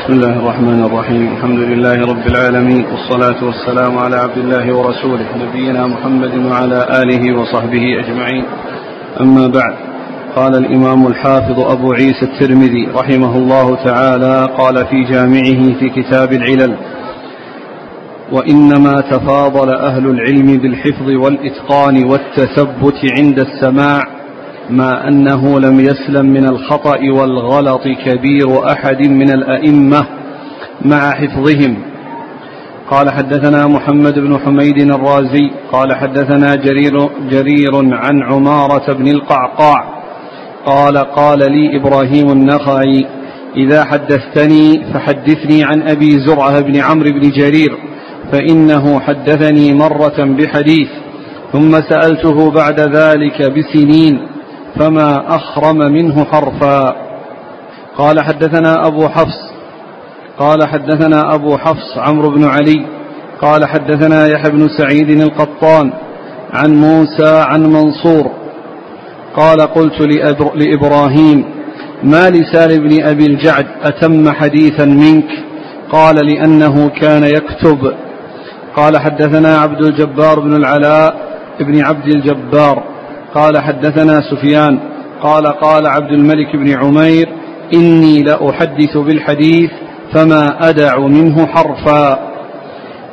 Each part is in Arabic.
بسم الله الرحمن الرحيم. الحمد لله رب العالمين والصلاة والسلام على عبد الله ورسوله نبينا محمد وعلى آله وصحبه أجمعين. أما بعد قال الإمام الحافظ أبو عيسى الترمذي رحمه الله تعالى قال في جامعه في كتاب العلل وإنما تفاضل أهل العلم بالحفظ والإتقان والتثبت عند السماع ما أنه لم يسلم من الخطأ والغلط كبير أحد من الأئمة مع حفظهم. قال حدثنا محمد بن حميد الرازي قال حدثنا جرير, جرير عن عمارة بن القعقاع قال قال لي إبراهيم النخعي إذا حدثتني فحدثني عن أبي زرعة بن عمرو بن جرير فإنه حدثني مرة بحديث ثم سألته بعد ذلك بسنين فما أخرم منه حرفا. قال حدثنا أبو حفص قال حدثنا أبو حفص عمرو بن علي قال حدثنا يحيى بن سعيد القطان عن موسى عن منصور قال قلت لإبراهيم ما لسان بن أبي الجعد أتم حديثا منك؟ قال لأنه كان يكتب. قال حدثنا عبد الجبار بن العلاء بن عبد الجبار. قال حدثنا سفيان قال قال عبد الملك بن عمير إني لأحدث بالحديث فما أدع منه حرفا.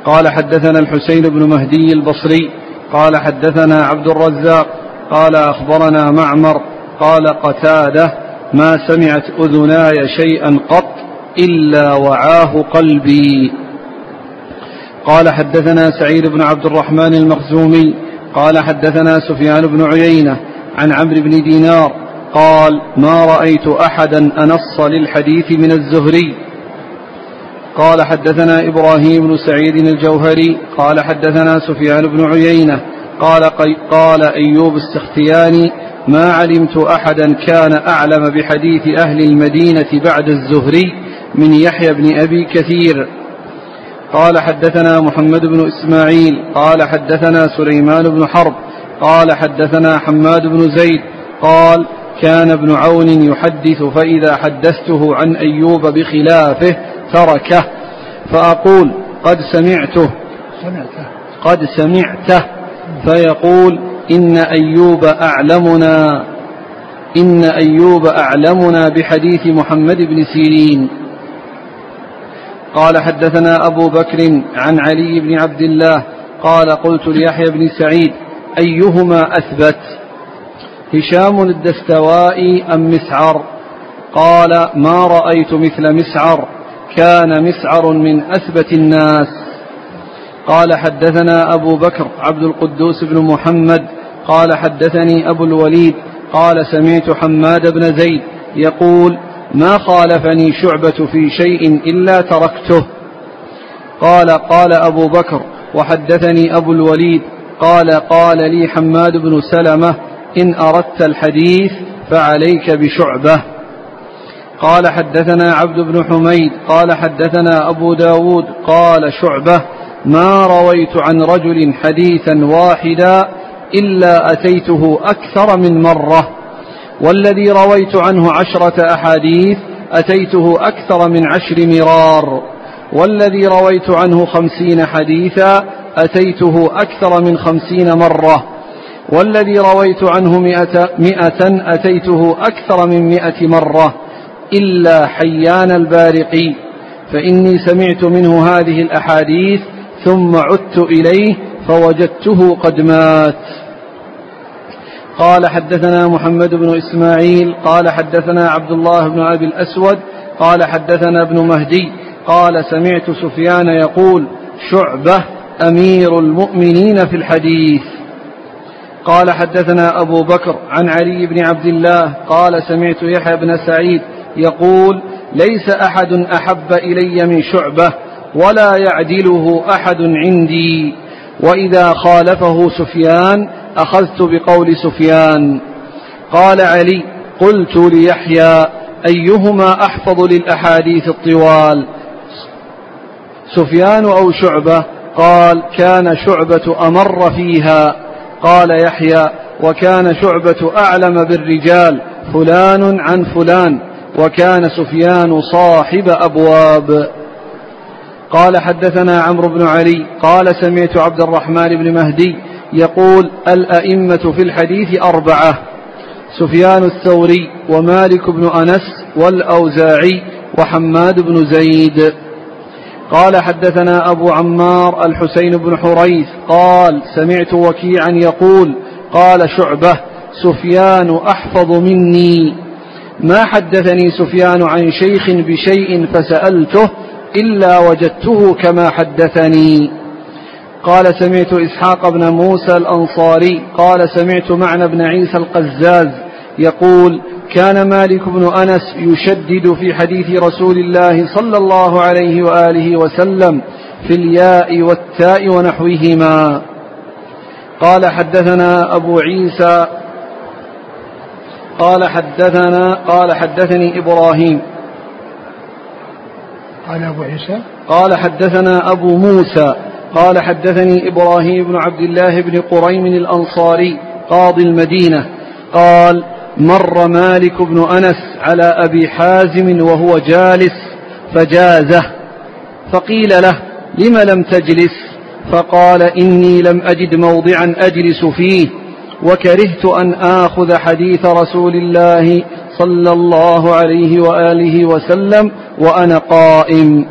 قال حدثنا الحسين بن مهدي البصري قال حدثنا عبد الرزاق قال أخبرنا معمر قال قتادة ما سمعت أذناي شيئا قط إلا وعاه قلبي. قال حدثنا سعيد بن عبد الرحمن المخزومي قال حدثنا سفيان بن عيينة عن عمرو بن دينار قال ما رأيت أحدا أنص للحديث من الزهري. قال حدثنا إبراهيم بن سعيد الجوهري قال حدثنا سفيان بن عيينة قال, قال أيوب السختياني ما علمت أحدا كان أعلم بحديث أهل المدينة بعد الزهري من يحيى بن أبي كثير. قال حدثنا محمد بن إسماعيل قال حدثنا سليمان بن حرب قال حدثنا حماد بن زيد قال كان ابن عون يحدث فإذا حدثته عن أيوب بخلافه تركه فأقول قد سمعته قد سمعته فيقول إن أيوب أعلمنا إن أيوب أعلمنا بحديث محمد بن سيرين. قال حدثنا أبو بكر عن علي بن عبد الله قال قلت ليحيى بن سعيد أيهما أثبت؟ هشام الدستوائي أم مسعر؟ قال ما رأيت مثل مسعر كان مسعر من أثبت الناس. قال حدثنا أبو بكر عبد القدوس بن محمد قال حدثني أبو الوليد قال سمعت حماد بن زيد يقول ما خالفني شعبة في شيء إلا تركته. قال قال أبو بكر وحدثني أبو الوليد قال قال لي حماد بن سلمة إن أردت الحديث فعليك بشعبة. قال حدثنا عبد بن حميد قال حدثنا أبو داود قال شعبة ما رويت عن رجل حديثا واحدا إلا أتيته أكثر من مرة. والذي رويت عنه عشرة أحاديث أتيته أكثر من عشر مرار. والذي رويت عنه خمسين حديثا أتيته أكثر من خمسين مرة. والذي رويت عنه مئة, مئة أتيته أكثر من مئة مرة. إلا حيان البارقي. فإني سمعت منه هذه الأحاديث ثم عدت إليه فوجدته قد مات. قال حدثنا محمد بن إسماعيل قال حدثنا عبد الله بن أبي الأسود قال حدثنا ابن مهدي قال سمعت سفيان يقول شعبة أمير المؤمنين في الحديث. قال حدثنا أبو بكر عن علي بن عبد الله قال سمعت يحيى بن سعيد يقول ليس أحد أحب إلي من شعبة ولا يعدله أحد عندي. وإذا خالفه سفيان أخذت بقول سفيان. قال علي قلت ليحيى أيهما أحفظ للأحاديث الطوال؟ سفيان أو شعبة؟ قال كان شعبة أمر فيها. قال يحيى وكان شعبة أعلم بالرجال فلان عن فلان. وكان سفيان صاحب أبواب. قال حدثنا عمرو بن علي قال سمعت عبد الرحمن بن مهدي يقول الأئمة في الحديث أربعة سفيان الثوري ومالك بن أنس والأوزاعي وحماد بن زيد. قال حدثنا أبو عمار الحسين بن حريث قال سمعت وكيعا يقول قال شعبة سفيان أحفظ مني. ما حدثني سفيان عن شيخ بشيء فسألته إلا وجدته كما حدثني. قال سمعت إسحاق بن موسى الأنصاري قال سمعت معنى بن عيسى القزاز يقول كان مالك بن أنس يشدد في حديث رسول الله صلى الله عليه وآله وسلم في الياء والتاء ونحوهما. قال حدثنا أبو عيسى قال حدثنا قال حدثني إبراهيم قال أبو عيسى. قال حدثنا أبو موسى قال حدثني إبراهيم بن عبد الله بن قريم الأنصاري قاضي المدينة قال مر مالك بن أنس على أبي حازم وهو جالس فجازه فقيل له لم لم تجلس؟ فقال إني لم أجد موضعا أجلس فيه وكرهت أن آخذ حديث رسول الله صلى الله عليه وآله وسلم وأنا قائم.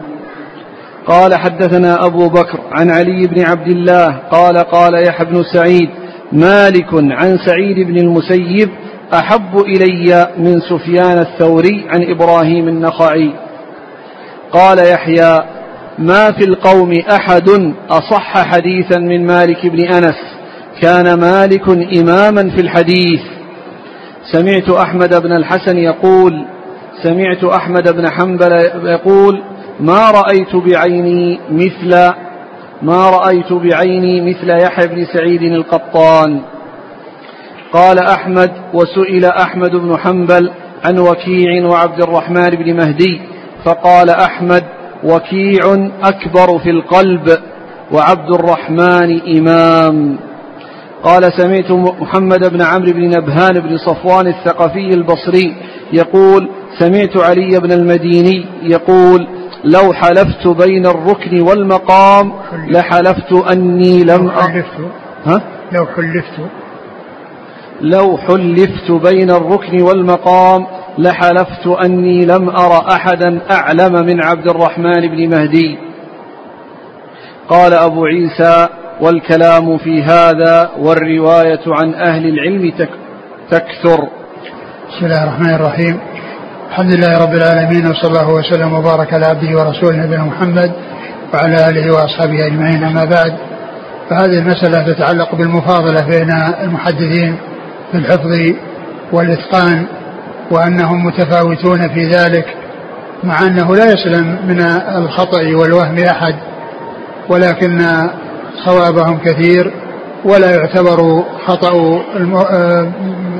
قال حدثنا أبو بكر عن علي بن عبد الله قال قال يحيى بن سعيد مالك عن سعيد بن المسيب أحب إلي من سفيان الثوري عن إبراهيم النخعي. قال يحيى ما في القوم أحد أصح حديثا من مالك بن أنس كان مالك إماما في الحديث. سمعت أحمد بن الحسن يقول سمعت أحمد بن حنبل يقول ما رأيت بعيني مثل ما رأيت بعيني مثل يحيى بن سعيد القطان. قال أحمد وسئل أحمد بن حنبل عن وكيع وعبد الرحمن بن مهدي فقال أحمد وكيع أكبر في القلب وعبد الرحمن إمام. قال سمعت محمد بن عمرو بن نبهان بن صفوان الثقفي البصري يقول سمعت علي بن المديني يقول لو حلفت بين الركن والمقام لحلفت أني لم حلفت. ها؟ لو حلفت. لو حلفت بين الركن والمقام لحلفت أني لم أر أحدا أعلم من عبد الرحمن بن مهدي. قال أبو عيسى والكلام في هذا والرواية عن أهل العلم تكثر. بسم الله الرحمن الرحيم. الحمد لله رب العالمين وصلى الله وسلم وبارك على عبده ورسوله نبينا محمد وعلى آله وأصحابه أجمعين أما بعد. فهذه المسألة تتعلق بالمفاضلة بين المحدثين في الحفظ والإتقان وأنهم متفاوتون في ذلك مع أنه لا يسلم من الخطأ والوهم أحد ولكن صوابهم كثير ولا يعتبر خطأ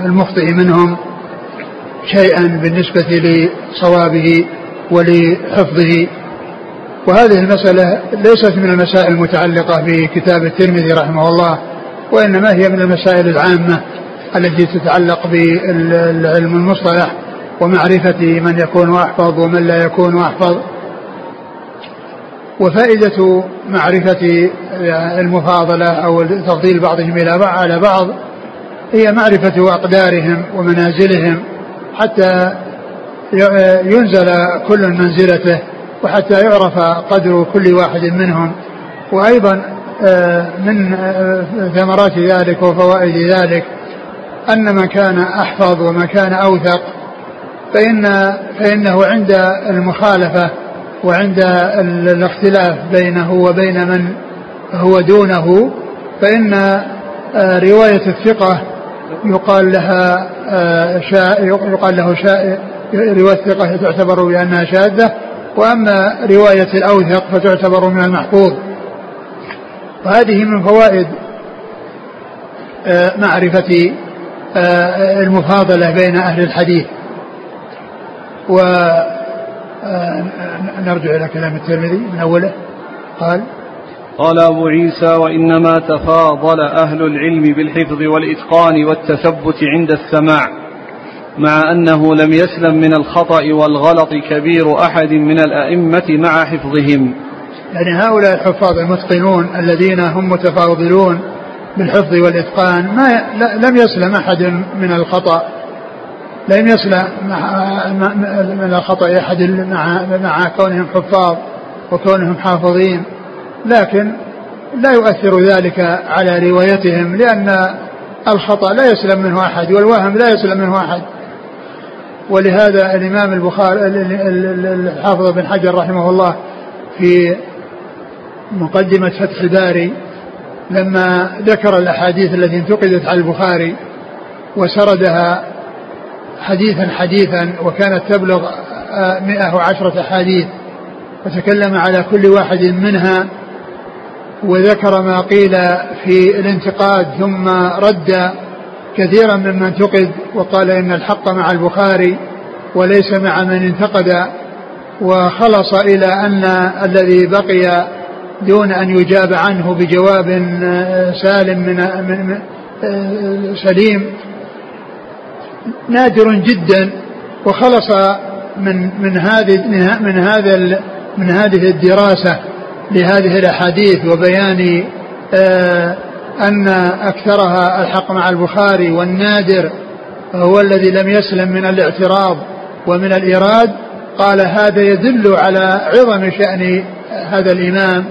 المخطئ منهم شيئا بالنسبة لصوابه ولحفظه. وهذه المسألة ليست من المسائل المتعلقة بكتاب الترمذي رحمه الله وإنما هي من المسائل العامة التي تتعلق بالعلم المصطلح ومعرفة من يكون أحفظ ومن لا يكون أحفظ. وفائدة معرفة المفاضلة أو تفضيل بعضهم إلى بعض على بعض هي معرفة أقدارهم ومنازلهم حتى ينزل كل منزلته وحتى يعرف قدر كل واحد منهم. وأيضا آه، من آه، ثمرات ذلك وفوائد ذلك أن من كان أحفظ ومن كان أوثق فإن فإنه عند المخالفة وعند الاختلاف بينه وبين من هو دونه فإن آه، رواية الثقة يقال لها آه، شاء يقال له شاء رواية الثقة تعتبر بأنها شاذة وأما رواية الأوثق فتعتبر من المحفوظ وهذه من فوائد آه، معرفة المفاضلة بين أهل الحديث. و نرجع إلى كلام الترمذي من أوله. قال قال أبو عيسى وإنما تفاضل أهل العلم بالحفظ والإتقان والتثبت عند السماع مع أنه لم يسلم من الخطأ والغلط كبير أحد من الأئمة مع حفظهم. يعني هؤلاء الحفاظ المتقنون الذين هم متفاضلون بالحفظ والإتقان ما لم يسلم أحد من الخطأ لم يسلم من الخطأ أحد مع مع كونهم حفاظ وكونهم حافظين. لكن لا يؤثر ذلك على روايتهم لأن الخطأ لا يسلم منه أحد والوهم لا يسلم منه أحد. ولهذا الإمام البخاري الحافظ بن حجر رحمه الله في مقدمة فتح الباري لما ذكر الأحاديث التي انتقدت على البخاري وسردها حديثا حديثا وكانت تبلغ مئة وعشرة أحاديث وتكلم على كل واحد منها وذكر ما قيل في الانتقاد ثم رد كثيرا ممن انتقد وقال إن الحق مع البخاري وليس مع من انتقد وخلص إلى أن الذي بقي دون أن يجاب عنه بجواب سالم من سليم نادر جدا وخلص من من هذه من هذا من هذه الدراسة لهذه الأحاديث وبيان آه أن أكثرها ألحق مع البخاري والنادر هو الذي لم يسلم من الاعتراض ومن الإيراد قال هذا يدل على عظم شأن هذا الإمام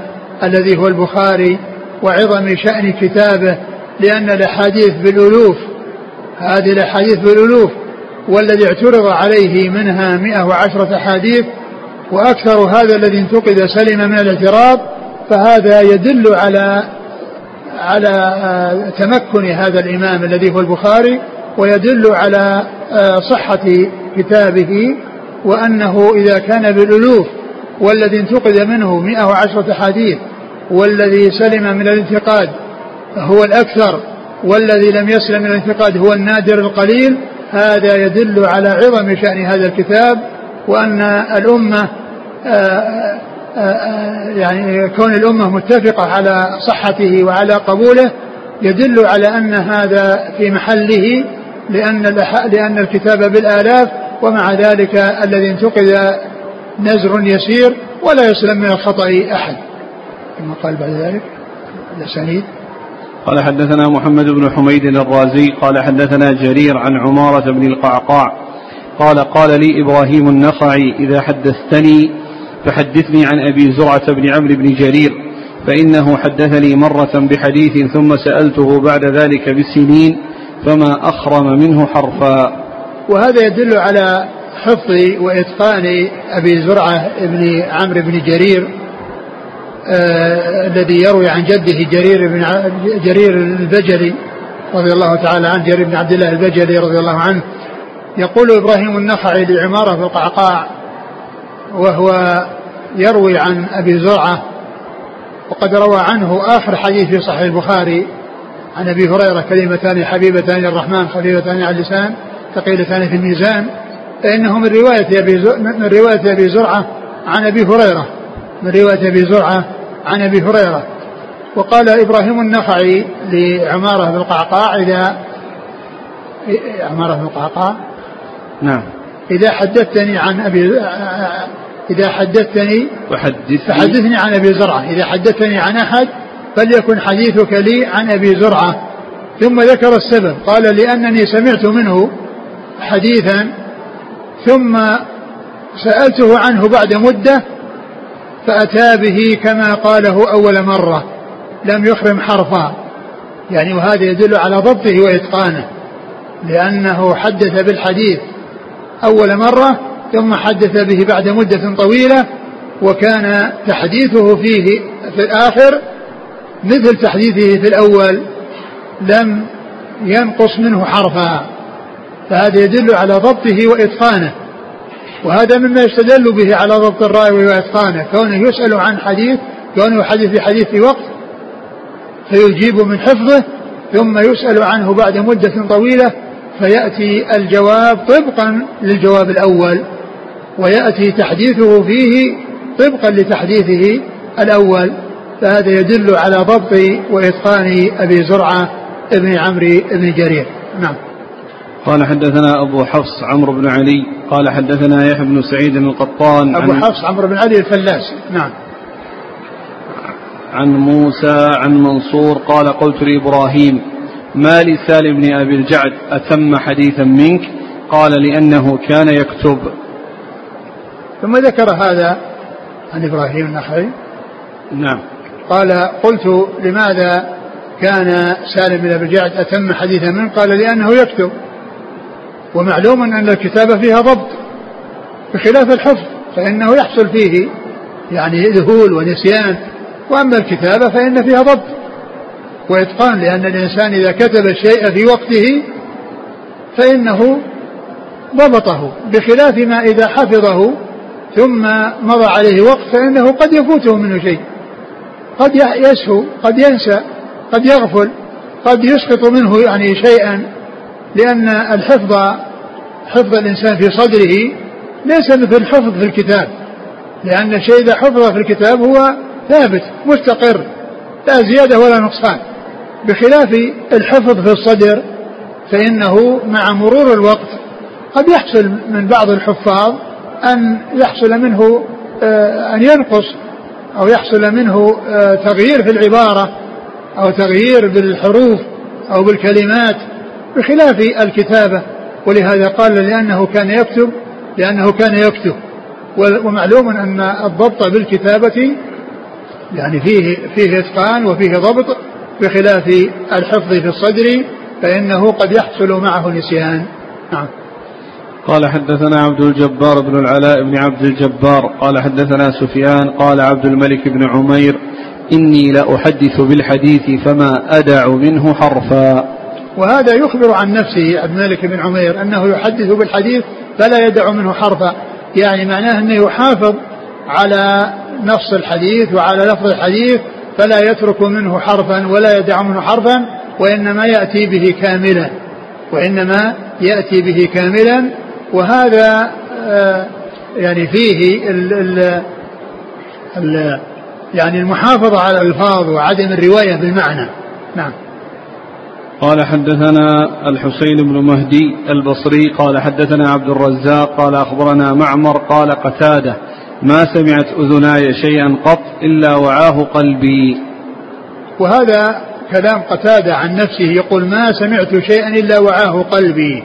الذي هو البخاري وعظم شأن كتابه لأن الأحاديث بالألوف هذه الأحاديث بالألوف والذي اعترض عليه منها مئة وعشرة أحاديث وأكثر هذا الذي انتقد سلم من الاعتراض فهذا يدل على على آه، تمكن هذا الإمام الذي هو البخاري ويدل على آه، صحة كتابه وأنه إذا كان بالألوف والذي انتقد منه 110 حديث والذي سلم من الانتقاد هو الأكثر والذي لم يسلم من الانتقاد هو النادر القليل هذا يدل على عظم شأن هذا الكتاب وأن الأمة آه، يعني كون الأمة متفقة على صحته وعلى قبوله يدل على أن هذا في محله لأن لأن الكتاب بالآلاف ومع ذلك الذي انتقد نزر يسير ولا يسلم من الخطأ أحد. ثم قال بعد ذلك الأسانيد. قال حدثنا محمد بن حميد الرازي قال حدثنا جرير عن عمارة بن القعقاع قال قال لي إبراهيم النخعي إذا حدثتني فحدثني عن أبي زرعة بن عمرو بن جرير فإنه حدثني مرة بحديث ثم سألته بعد ذلك بسنين فما أخرم منه حرفا. وهذا يدل على حفظ وإتقان أبي زرعة بن عمرو بن جرير الذي يروي عن جده جرير بن جرير البجلي رضي الله تعالى عنه جرير بن عبد الله البجلي رضي الله عنه يقول إبراهيم النخعي لعمارة في القعقاع وهو يروي عن أبي زرعة وقد روى عنه آخر حديث في صحيح البخاري عن أبي هريرة كلمتان حبيبتان للرحمن خفيفتان على اللسان ثقيلتان في الميزان فإنه من رواية أبي من رواية أبي زرعة عن أبي هريرة. من رواية أبي زرعة عن أبي هريرة. وقال إبراهيم النخعي لعمارة بن القعقاع إذا عمارة بن القعقاع. نعم. إذا حدثتني عن أبي إذا حدثتني فحدثني, فحدثني عن أبي زرعة. إذا حدثني عن أحد فليكن حديثك لي عن أبي زرعة. ثم ذكر السبب. قال لأنني سمعت منه حديثا ثم سألته عنه بعد مدة فأتى به كما قاله أول مرة لم يخرم حرفا. يعني وهذا يدل على ضبطه وإتقانه لأنه حدث بالحديث. أول مرة ثم حدث به بعد مدة طويلة وكان تحديثه فيه في الآخر مثل تحديثه في الأول لم ينقص منه حرفا. فهذا يدل على ضبطه وإتقانه. وهذا مما يستدل به على ضبط الراوي وإتقانه. كونه يسأل عن حديث كونه يحدث في حديث في وقت فيجيب من حفظه ثم يسأل عنه بعد مدة طويلة فيأتي الجواب طبقا للجواب الأول ويأتي تحديثه فيه طبقا لتحديثه الأول. فهذا يدل على ضبط وإتقان أبي زرعة ابن عمرو بن جرير. نعم. قال حدثنا أبو حفص عمرو بن علي قال حدثنا يحيى بن سعيد القطان أبو حفص عمرو بن علي الفلاس. نعم. عن موسى عن منصور قال قلت لإبراهيم ما لسالم بن أبي الجعد أتم حديثا منك؟ قال لأنه كان يكتب. ثم ذكر هذا عن إبراهيم النخعي. نعم. قال قلت لماذا كان سالم بن أبي الجعد أتم حديثا منه؟ قال لأنه يكتب. ومعلوم أن الكتابة فيها ضبط. بخلاف الحفظ فإنه يحصل فيه يعني ذهول ونسيان. وأما الكتابة فإن فيها ضبط. وإتقان لأن الإنسان إذا كتب الشيء في وقته فإنه ضبطه. بخلاف ما إذا حفظه ثم مضى عليه وقت فإنه قد يفوته منه شيء. قد يسهو قد ينسى قد يغفل قد يسقط منه يعني شيئا. لأن الحفظ حفظ الإنسان في صدره ليس مثل الحفظ في الكتاب. لأن الشيء إذا حفظ في الكتاب هو ثابت مستقر لا زيادة ولا نقصان. بخلاف الحفظ في الصدر فإنه مع مرور الوقت قد يحصل من بعض الحفاظ أن يحصل منه آه، أن ينقص أو يحصل منه آه، تغيير في العبارة أو تغيير بالحروف أو بالكلمات. بخلاف الكتابة ولهذا قال لأنه كان يكتب لأنه كان يكتب. ومعلوم أن الضبط بالكتابة يعني فيه فيه إتقان وفيه ضبط بخلاف الحفظ في الصدر فإنه قد يحصل معه نسيان. نعم. قال حدثنا عبد الجبار بن العلاء بن عبد الجبار قال حدثنا سفيان قال عبد الملك بن عمير إني لأحدث بالحديث فما أدع منه حرفا. وهذا يخبر عن نفسه عبد الملك بن عمير أنه يحدث بالحديث فلا يدع منه حرفا. يعني معناه أنه يحافظ على نص الحديث وعلى لفظ الحديث فلا يترك منه حرفا ولا يدع منه حرفا وإنما يأتي به كاملا وإنما يأتي به كاملا. وهذا آه، يعني فيه ال ال ال يعني المحافظة على الألفاظ وعدم الرواية بالمعنى. نعم. قال حدثنا الحسين بن مهدي البصري قال حدثنا عبد الرزاق قال أخبرنا معمر قال قتادة ما سمعت أذناي شيئا قط إلا وعاه قلبي. وهذا كلام قتادة عن نفسه يقول ما سمعت شيئا إلا وعاه قلبي.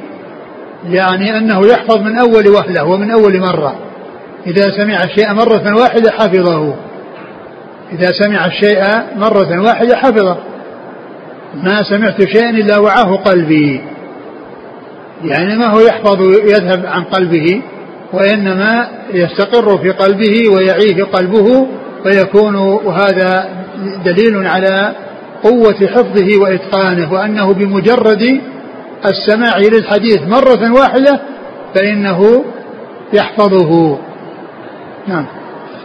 يعني أنه يحفظ من أول وهلة ومن أول مرة. إذا سمع الشيء مرة واحدة حفظه. إذا سمع الشيء مرة واحدة حفظه. ما سمعت شيئا إلا وعاه قلبي. يعني ما هو يحفظ يذهب عن قلبه وإنما يستقر في قلبه ويعيه قلبه فيكون وهذا دليل على قوة حفظه وإتقانه. وأنه بمجرد السماع للحديث مرة واحدة فإنه يحفظه. نعم.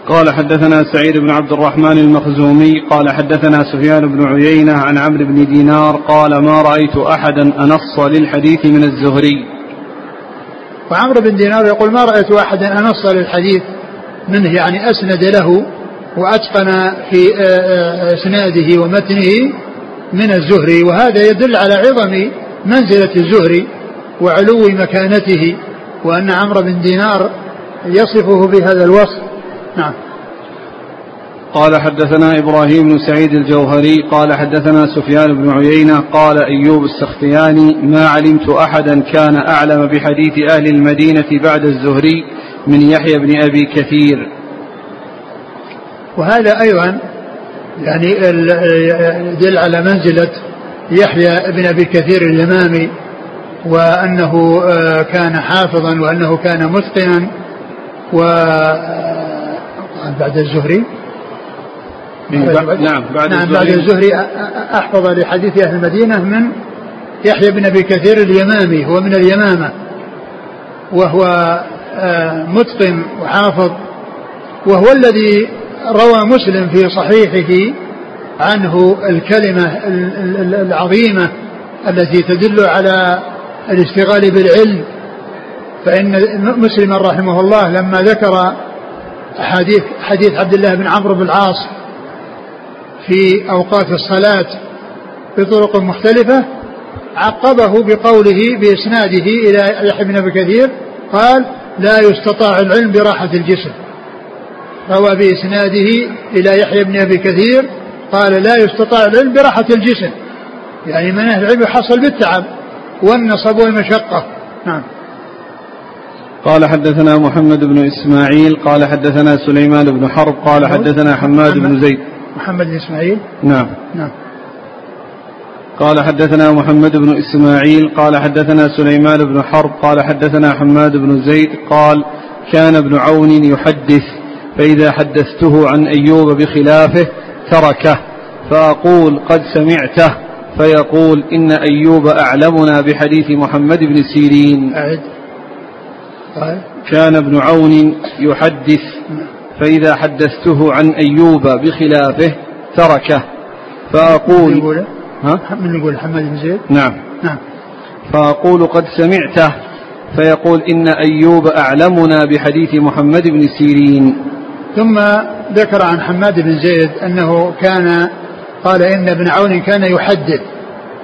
قال حدثنا سعيد بن عبد الرحمن المخزومي قال حدثنا سفيان بن عيينة عن عمرو بن دينار قال ما رأيت أحدا أنص للحديث من الزهري. وعمرو بن دينار يقول ما رأيت أحدا أنص للحديث منه يعني أسند له وأتقن في آه، آه، إسناده ومتنه من الزهري. وهذا يدل على عظم منزلة الزهري وعلو مكانته وأن عمرو بن دينار يصفه بهذا الوصف. نعم. قال حدثنا إبراهيم بن سعيد الجوهري قال حدثنا سفيان بن عيينة قال أيوب السختياني ما علمت أحدا كان أعلم بحديث أهل المدينة بعد الزهري من يحيى بن أبي كثير. وهذا أيضا يعني يدل على منزلة يحيى بن أبي كثير اليمامي وأنه آه، كان حافظا وأنه كان متقنا و آه، بعد الزهري. نعم بعد نعم بعد الزهري. أحفظ لحديث أهل المدينة من يحيى بن أبي كثير اليمامي هو من اليمامة وهو آه، متقن وحافظ وهو الذي روى مسلم في صحيحه عنه الكلمة العظيمة التي تدل على الاشتغال بالعلم. فإن مسلم رحمه الله لما ذكر حديث حديث عبد الله بن عمرو بن العاص في أوقات الصلاة بطرق مختلفة عقبه بقوله بإسناده إلى يحيى بن أبي كثير قال لا يستطاع العلم براحة الجسم. روى بإسناده إلى يحيى بن أبي كثير قال لا يستطاع العلم براحة الجسم. يعني من أهل العلم يحصل بالتعب والنصب والمشقة. نعم. قال حدثنا محمد بن إسماعيل قال حدثنا سليمان بن حرب قال حدثنا حماد بن زيد. محمد بن إسماعيل؟ نعم. نعم. قال حدثنا محمد بن إسماعيل قال حدثنا سليمان بن حرب قال حدثنا حماد بن زيد قال كان ابن عون يحدث فإذا حدثته عن أيوب بخلافه تركه فأقول قد سمعته فيقول إن أيوب أعلمنا بحديث محمد بن سيرين. أعد. قال كان ابن عون يحدث فإذا حدثته عن أيوب بخلافه تركه. فأقول ها؟ من يقول حماد بن زيد؟ نعم. نعم. فأقول قد سمعته فيقول إن أيوب أعلمنا بحديث محمد بن سيرين. ثم ذكر عن حماد بن زيد أنه كان قال إن ابن عون كان يحدث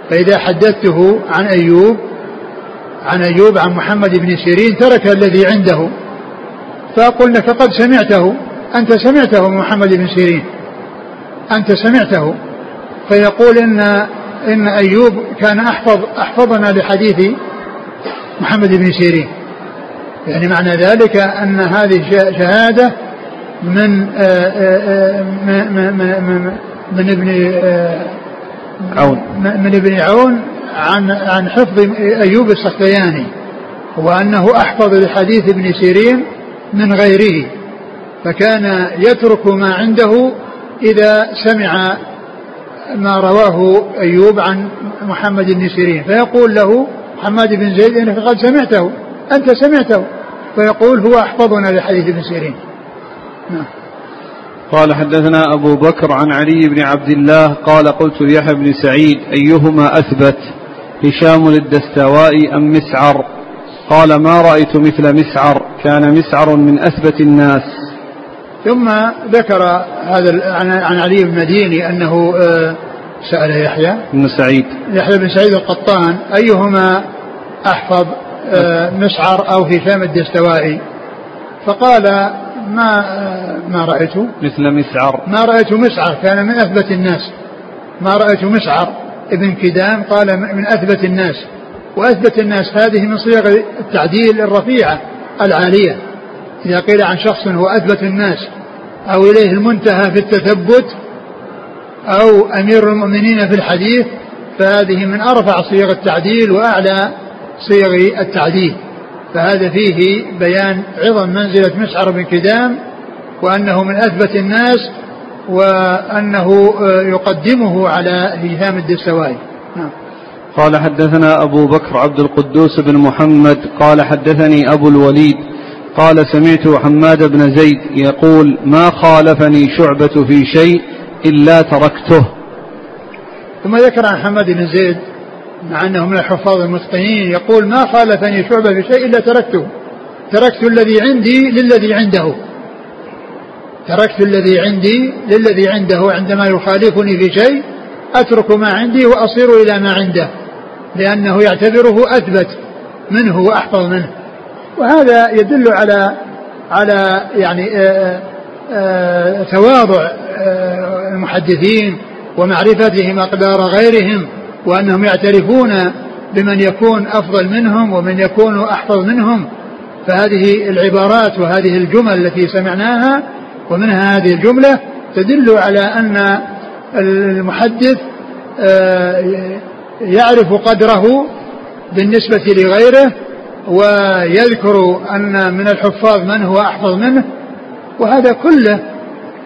فإذا حدثته عن أيوب عن أيوب عن محمد بن سيرين ترك الذي عنده. فأقول لك قد سمعته. أنت سمعته من محمد بن سيرين. أنت سمعته. فيقول إن إن أيوب كان أحفظ أحفظنا لحديث محمد بن سيرين. يعني معنى ذلك أن هذه شهادة من من من, من ابن عون. من ابن عون عن عن حفظ أيوب السختياني وأنه أحفظ لحديث ابن سيرين من غيره فكان يترك ما عنده إذا سمع ما رواه أيوب عن محمد بن سيرين فيقول له محمد بن زيد إنك قد سمعته أنت سمعته فيقول هو أحفظنا لحديث ابن سيرين. نعم. قال حدثنا أبو بكر عن علي بن عبد الله قال قلت ليحيى بن سعيد أيهما أثبت؟ هشام الدستوائي أم مسعر؟ قال ما رأيت مثل مسعر كان مسعر من أثبت الناس. ثم ذكر هذا عن علي بن مديني أنه آه، سأل يحيى. بن سعيد. يحيى بن سعيد القطان أيهما أحفظ آه، مسعر أو هشام الدستوائي؟ فقال ما ما رأيته مثل مسعر. ما رأيت مسعر كان من أثبت الناس. ما رأيت مسعر. ابن كدام قال من أثبت الناس وأثبت الناس هذه من صيغ التعديل الرفيعة العالية إذا قيل عن شخص هو أثبت الناس أو إليه المنتهى في التثبت أو أمير المؤمنين في الحديث فهذه من أرفع صيغ التعديل وأعلى صيغ التعديل. فهذا فيه بيان عظم منزلة مسعر بن كدام وأنه من أثبت الناس وأنه آه، يقدمه على هشام الدستوائي نعم. قال حدثنا أبو بكر عبد القدوس بن محمد قال حدثني أبو الوليد قال سمعت حماد بن زيد يقول ما خالفني شعبة في شيء إلا تركته. ثم ذكر عن حماد بن زيد مع أنه من الحفاظ المتقنين يقول ما خالفني شعبة في شيء إلا تركته. تركت الذي عندي للذي عنده. تركت الذي عندي للذي عنده عندما يخالفني في شيء أترك ما عندي وأصير إلى ما عنده لأنه يعتبره أثبت منه وأحفظ منه. وهذا يدل على على يعني آآ آآ تواضع المحدثين ومعرفتهم أقدار غيرهم وأنهم يعترفون بمن يكون أفضل منهم ومن يكون أحفظ منهم. فهذه العبارات وهذه الجمل التي سمعناها ومنها هذه الجملة تدل على أن المحدث آه، يعرف قدره بالنسبة لغيره ويذكر أن من الحفاظ من هو أحفظ منه وهذا كله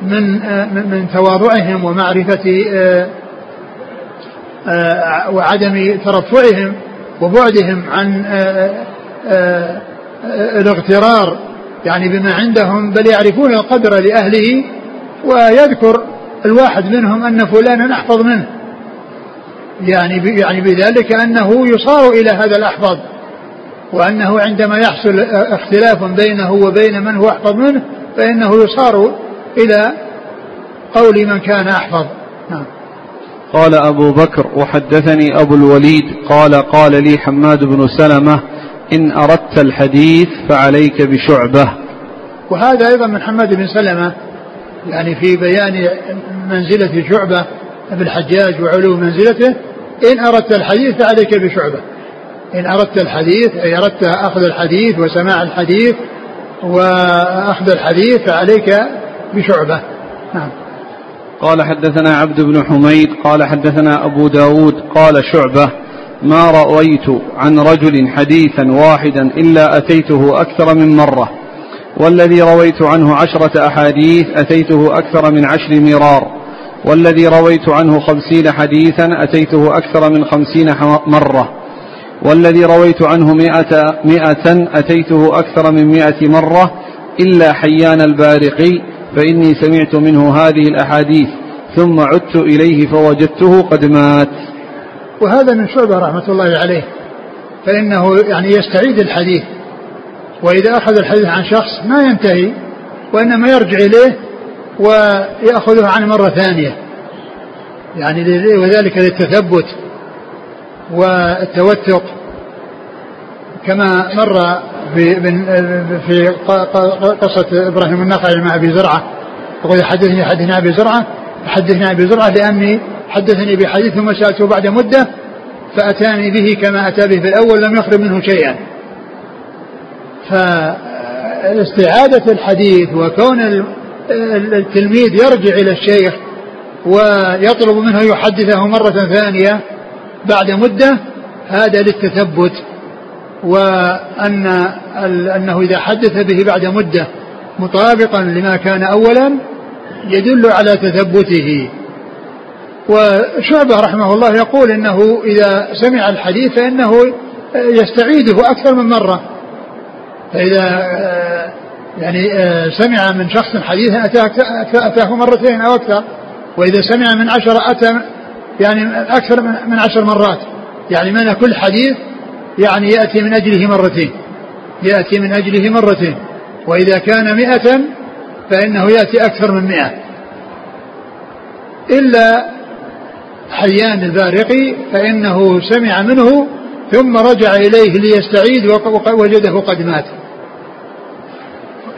من آه، من تواضعهم ومعرفة آه، وعدم ترفعهم وبعدهم عن الاغترار يعني بما عندهم بل يعرفون القدر لأهله ويذكر الواحد منهم أن فلانا أحفظ منه. يعني يعني بذلك أنه يصار إلى هذا الأحفظ وأنه عندما يحصل اختلاف بينه وبين من هو أحفظ منه فإنه يصار إلى قول من كان أحفظ. نعم. قال أبو بكر وحدثني أبو الوليد قال قال لي حماد بن سلمة إن أردت الحديث فعليك بشعبة. وهذا أيضا من حماد بن سلمة يعني في بيان منزلة شعبة بالحجاج وعلو منزلته إن أردت الحديث فعليك بشعبة. إن أردت الحديث أي أردت أخذ الحديث وسماع الحديث وأخذ الحديث فعليك بشعبة. نعم. قال حدثنا عبد بن حميد قال حدثنا أبو داود قال شعبة. ما رأيت عن رجل حديثا واحدا إلا أتيته أكثر من مرة. والذي رويت عنه عشرة أحاديث أتيته أكثر من عشر مرار. والذي رويت عنه خمسين حديثا أتيته أكثر من خمسين مرة. والذي رويت عنه مئة, مئة أتيته أكثر من مئة مرة. إلا حيان البارقي فإني سمعت منه هذه الأحاديث ثم عدت إليه فوجدته قد مات. وهذا من شعبة رحمة الله عليه فإنه يعني يستعيد الحديث. وإذا أخذ الحديث عن شخص ما ينتهي وإنما يرجع إليه ويأخذه عن مرة ثانية. يعني وذلك للتثبت والتوثق. كما مر في في قصة إبراهيم النخعي مع أبي زرعة. يقول حدثني حدثني أبي زرعة حدثني أبي زرعة لأني حدثني بحديث ثم سألته بعد مدة فأتاني به كما أتى به في الأول لم يخرج منه شيئا. فاستعادة الحديث وكون التلميذ يرجع إلى الشيخ ويطلب منه يحدثه مرة ثانية بعد مدة هذا للتثبت. وأن أنه إذا حدث به بعد مدة مطابقا لما كان أولا يدل على تثبته. وشعبة رحمه الله يقول إنه إذا سمع الحديث فإنه يستعيده أكثر من مرة. فإذا يعني سمع من شخص حديثا أتاه مرتين أو أكثر. وإذا سمع من عشرة أتى يعني أكثر من عشر مرات. يعني من كل حديث يعني يأتي من أجله مرتين. يأتي من أجله مرتين. وإذا كان مئة فإنه يأتي أكثر من مئة. إلا حيان البارقي فإنه سمع منه ثم رجع إليه ليستعيد ووجده قد مات.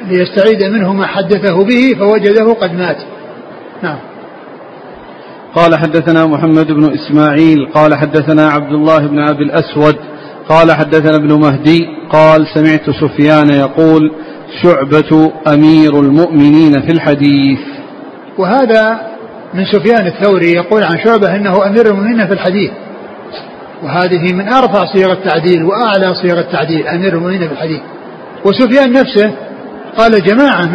ليستعيد منه ما حدثه به فوجده قد مات. نعم. قال حدثنا محمد بن إسماعيل قال حدثنا عبد الله بن أبي الأسود قال حدثنا ابن مهدي قال سمعت سفيان يقول شعبة أمير المؤمنين في الحديث. وهذا من سفيان الثوري يقول عن شعبة إنه أمير المؤمنين في الحديث. وهذه من أرفع صيغ التعديل وأعلى صيغ التعديل أمير المؤمنين في الحديث. وسفيان نفسه قال جماعة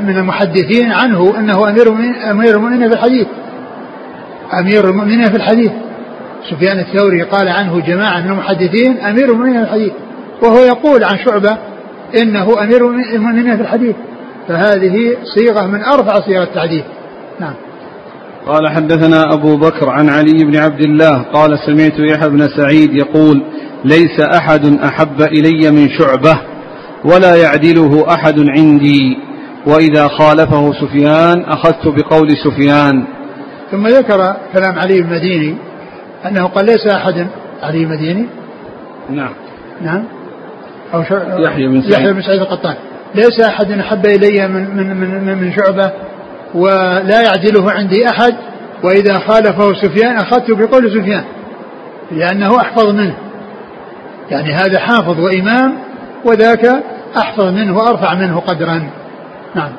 من المحدثين عنه إنه أمير أمير المؤمنين في الحديث. أمير المؤمنين في الحديث. سفيان الثوري قال عنه جماعة من المحدثين أمير المؤمنين في الحديث. وهو يقول عن شعبة إنه أمير المؤمنين في الحديث. فهذه صيغة من أرفع صيغ التعديل. نعم. قال حدثنا أبو بكر عن علي بن عبد الله قال سمعت يحيى بن سعيد يقول ليس أحد أحب إلي من شعبة ولا يعدله أحد عندي وإذا خالفه سفيان أخذت بقول سفيان. ثم ذكر كلام علي المديني أنه قال ليس أحد علي المديني نعم. نعم. أو يحيى بن سعيد. يحيى بن سعيد القطان. ليس أحد أحب إلي من من من, من شعبة ولا يعدله عندي أحد وإذا خالفه سفيان أخذت بقول سفيان لأنه أحفظ منه. يعني هذا حافظ وإمام وذاك أحفظ منه وأرفع منه قدرا. نعم.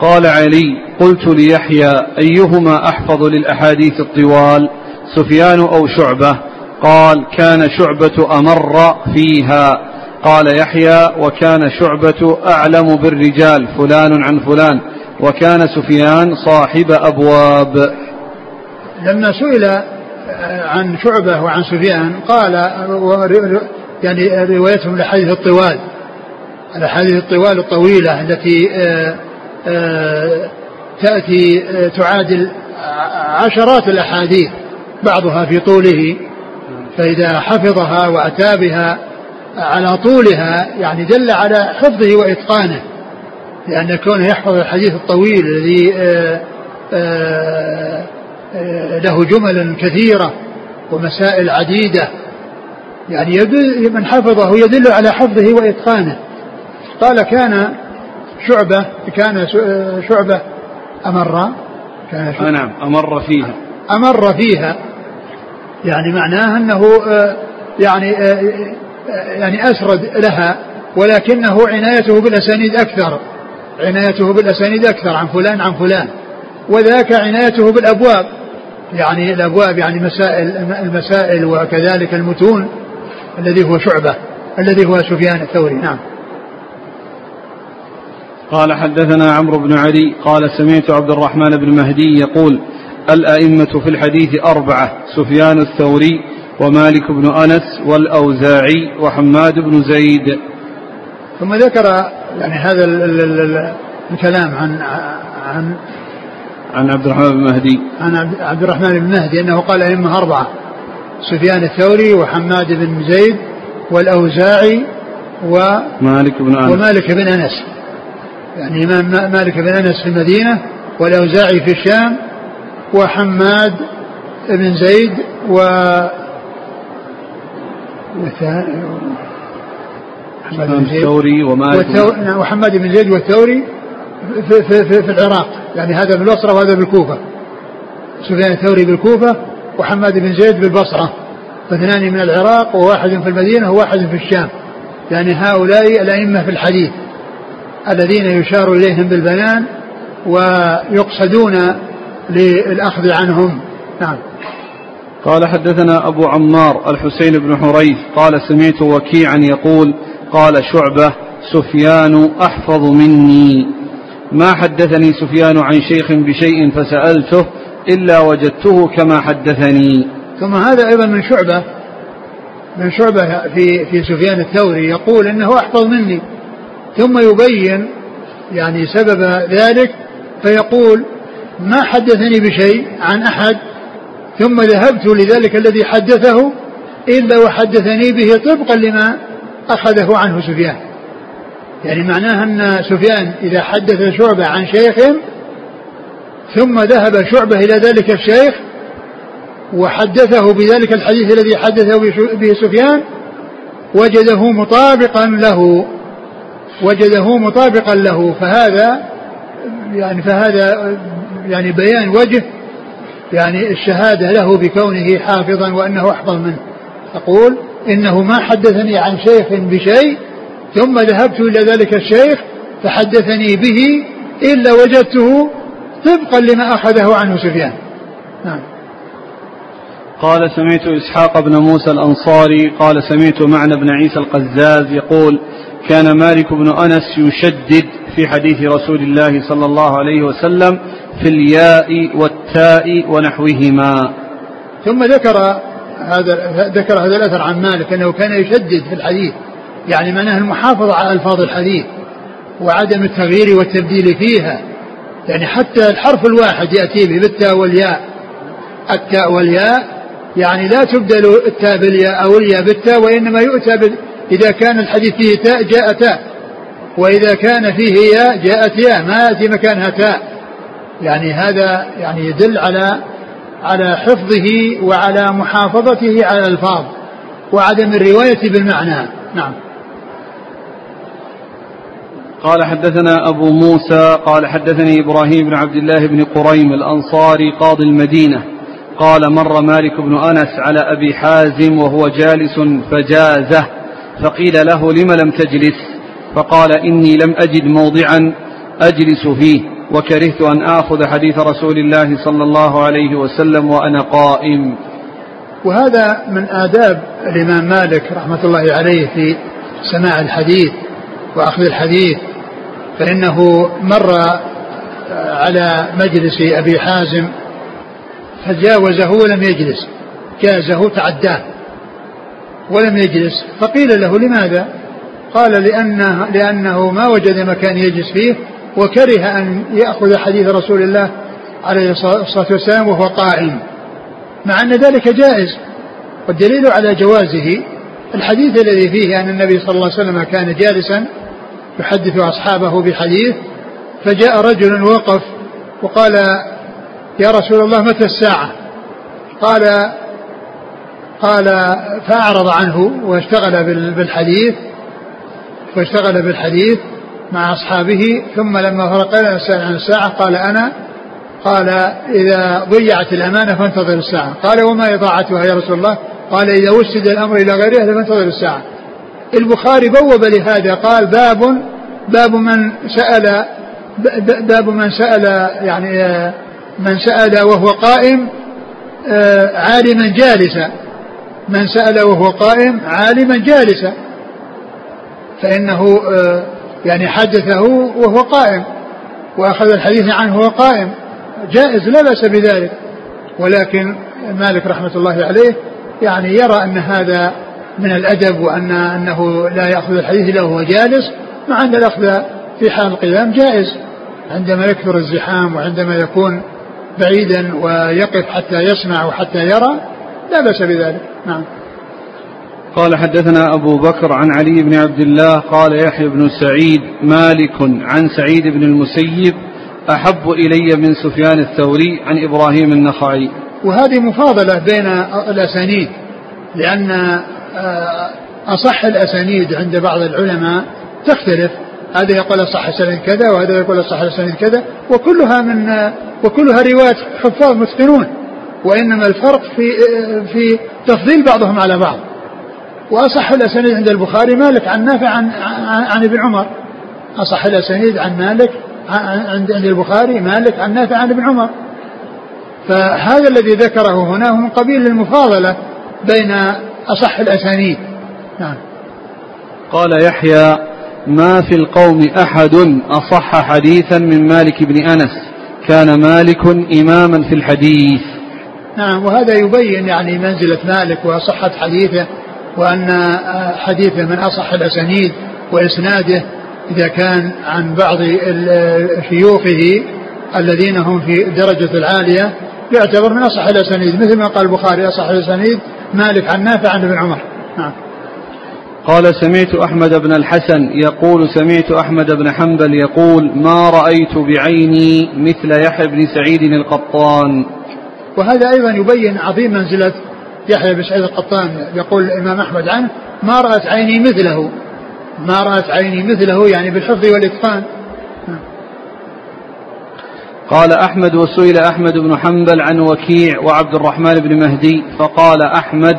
قال علي قلت ليحيى أيهما أحفظ للأحاديث الطوال سفيان أو شعبة؟ قال كان شعبة أمر فيها. قال يحيى وكان شعبة أعلم بالرجال فلان عن فلان. وكان سفيان صاحب أبواب. لما سئل عن شعبة وعن سفيان قال يعني روايتهم الأحاديث الطوال الأحاديث الطوال الطويلة التي آه، آه، تأتي آه، تعادل عشرات الأحاديث بعضها في طوله فإذا حفظها وأتى بها على طولها يعني دل على حفظه وإتقانه. لأن كونه يحفظ الحديث الطويل الذي آه، آه، له جمل كثيرة ومسائل عديدة يعني يدل من حفظه يدل على حفظه وإتقانه. قال كان شعبة كان شعبة أمر كان شعبة نعم أمر فيها. أمر فيها. يعني معناه أنه آه، يعني آه، يعني أسرد لها ولكنه عنايته بالأسانيد أكثر. عنايته بالأسانيد أكثر عن فلان عن فلان. وذاك عنايته بالأبواب. يعني الأبواب يعني مسائل المسائل وكذلك المتون الذي هو شعبة الذي هو سفيان الثوري. نعم. قال حدثنا عمرو بن علي قال سمعت عبد الرحمن بن مهدي يقول الأئمة في الحديث أربعة سفيان الثوري ومالك بن أنس والأوزاعي وحماد بن زيد. ثم ذكر يعني هذا الكلام عن عن عن عبد الرحمن بن مهدي. عن عبد الرحمن بن مهدي أنه قال أئمة أربعة سفيان الثوري وحماد بن زيد والأوزاعي ومالك بن أنس. ومالك بن أنس. يعني إمام مالك بن أنس في المدينة والأوزاعي في الشام وحماد بن زيد و الثوري ومالك نعم، وحماد بن زيد والثوري في, في, في, في العراق. يعني هذا بالبصرة وهذا بالكوفة. سفيان الثوري بالكوفة وحماد بن زيد بالبصرة. فاثنان من العراق وواحد في المدينة وواحد في الشام. يعني هؤلاء الأئمة في الحديث الذين يشار إليهم بالبنان ويقصدون للأخذ عنهم. نعم. قال حدثنا أبو عمار الحسين بن حريث قال سمعت وكيعا يقول قال شعبة سفيان أحفظ مني. ما حدثني سفيان عن شيخ بشيء فسألته إلا وجدته كما حدثني. ثم هذا أيضا من شعبة من شعبة في في سفيان الثوري يقول إنه أحفظ مني. ثم يبين يعني سبب ذلك فيقول ما حدثني بشيء عن أحد ثم ذهبت لذلك الذي حدثه إلا وحدثني به طبقا لما أخذه عنه سفيان. يعني معناه أن سفيان إذا حدث شعبة عن شيخ ثم ذهب شعبة إلى ذلك الشيخ وحدثه بذلك الحديث الذي حدثه به سفيان وجده مطابقا له وجده مطابقا له. فهذا يعني فهذا يعني بيان وجه يعني الشهادة له بكونه حافظا وأنه أحفظ منه. يقول إنه ما حدثني عن شيخ بشيء ثم ذهبت إلى ذلك الشيخ فحدثني به إلا وجدته طبقا لما أخذه عنه سفيان. نعم. قال سمعت إسحاق بن موسى الأنصاري قال سمعت معنى بن عيسى القزاز يقول كان مالك بن أنس يشدد في حديث رسول الله صلى الله عليه وسلم في الياء والتاء ونحوهما. ثم ذكر هذا ذكر هذا الأثر عن مالك أنه كان يشدد في الحديث. يعني معناه المحافظة على ألفاظ الحديث وعدم التغيير والتبديل فيها. يعني حتى الحرف الواحد يأتي به بالتاء والياء. التاء والياء يعني لا تبدل التاء بالياء أو الياء بالتاء وإنما يؤتى. إذا كان الحديث فيه تاء جاء تاء. وإذا كان فيه ياء جاءت ياء. ما ياتي مكانها تاء. يعني هذا يعني يدل على على حفظه وعلى محافظته على الألفاظ وعدم الرواية بالمعنى. نعم. قال حدثنا أبو موسى قال حدثني إبراهيم بن عبد الله بن قريم الأنصاري قاضي المدينة. قال مر مالك بن أنس على أبي حازم وهو جالس فجازه فقيل له لم لم تجلس؟ فقال إني لم أجد موضعا أجلس فيه. وكرهت أن آخذ حديث رسول الله صلى الله عليه وسلم وأنا قائم. وهذا من آداب الإمام مالك رحمة الله عليه في سماع الحديث وأخذ الحديث فإنه مر على مجلس أبي حازم فجاوزه ولم يجلس جازه تعداه ولم يجلس فقيل له لماذا؟ قال لأنه, لأنه ما وجد مكان يجلس فيه وكره أن يأخذ حديث رسول الله عليه الصلاة والسلام وهو قائم مع أن ذلك جائز والدليل على جوازه الحديث الذي فيه أن النبي صلى الله عليه وسلم كان جالسا يحدث أصحابه بحديث فجاء رجل وقف وقال يا رسول الله متى الساعة؟ قال قال فأعرض عنه واشتغل بالحديث واشتغل بالحديث مع أصحابه ثم لما فرق السائل عن الساعة قال أنا قال إذا ضيعت الأمانة فانتظر الساعة. قال وما إضاعتها يا رسول الله؟ قال إذا وسد الأمر إلى غيرها فانتظر الساعة. البخاري بوب لهذا قال باب باب من سأل باب من سأل يعني من سأل وهو قائم عالما جالسا. من سأل وهو قائم عالما جالسا. فإنه يعني حدثه وهو قائم وأخذ الحديث عنه وهو قائم. جائز لا بأس بذلك. ولكن مالك رحمة الله عليه يعني يرى أن هذا من الأدب وأن أنه لا يأخذ الحديث إلا وهو جالس مع أن الأخذ في حال القيام جائز. عندما يكثر الزحام وعندما يكون بعيدا ويقف حتى يسمع وحتى يرى لا بأس بذلك. نعم. قال حدثنا أبو بكر عن علي بن عبد الله قال يحيى بن سعيد مالك عن سعيد بن المسيب أحب إلي من سفيان الثوري عن إبراهيم النخعي. وهذه مفاضلة بين الأسانيد لأن آه، أصح الأسانيد عند بعض العلماء تختلف. هذا يقول صح السند كذا وهذا يقول صح السند كذا وكلها من وكلها روايات حفاظ متقنون وإنما الفرق في في تفضيل بعضهم على بعض. وأصح الأسانيد عند البخاري مالك عن نافع عن, عن, عن ابن عمر. أصح الأسانيد عن مالك عند عند البخاري مالك عن نافع عن ابن عمر. فهذا الذي ذكره هنا هو من قبيل المفاضلة بين أصح الأسانيد نعم. قال يحيى ما في القوم أحد أصح حديثا من مالك بن أنس. كان مالك إماما في الحديث. نعم وهذا يبين يعني منزلة مالك وصحة حديثه. وأن حديثه من أصح الأسانيد وإسناده إذا كان عن بعض شيوخه الذين هم في الدرجة العالية يعتبر من أصح الأسانيد. مثل ما قال البخاري أصح الأسانيد مالك عن نافع عن ابن عمر. نعم. قال سمعت أحمد بن الحسن يقول سمعت أحمد بن حنبل يقول ما رأيت بعيني مثل يحيى بن سعيد القطان. وهذا أيضا يبين عظيم منزلة يحيى بن سعيد القطان يقول الإمام أحمد عنه ما رأت عيني مثله. ما رأت عيني مثله يعني بالحفظ والإتقان. قال أحمد وسئل أحمد بن حنبل عن وكيع وعبد الرحمن بن مهدي فقال أحمد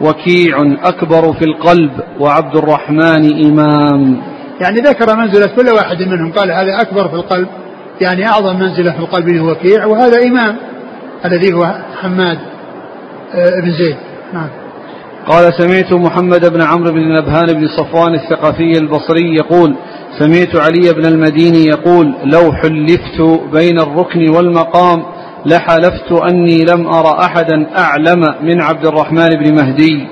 وكيع أكبر في القلب وعبد الرحمن إمام. يعني ذكر منزلة كل واحد منهم قال هذا أكبر في القلب يعني أعظم منزلة في القلب هو وكيع وهذا إمام الذي هو حماد. بن زيد. نعم. قال سمعت محمد بن عمرو بن نبهان بن صفوان الثقفي البصري يقول سمعت علي بن المديني يقول لو حلفت بين الركن والمقام لحلفت أني لم أرى أحدا أعلم من عبد الرحمن بن مهدي.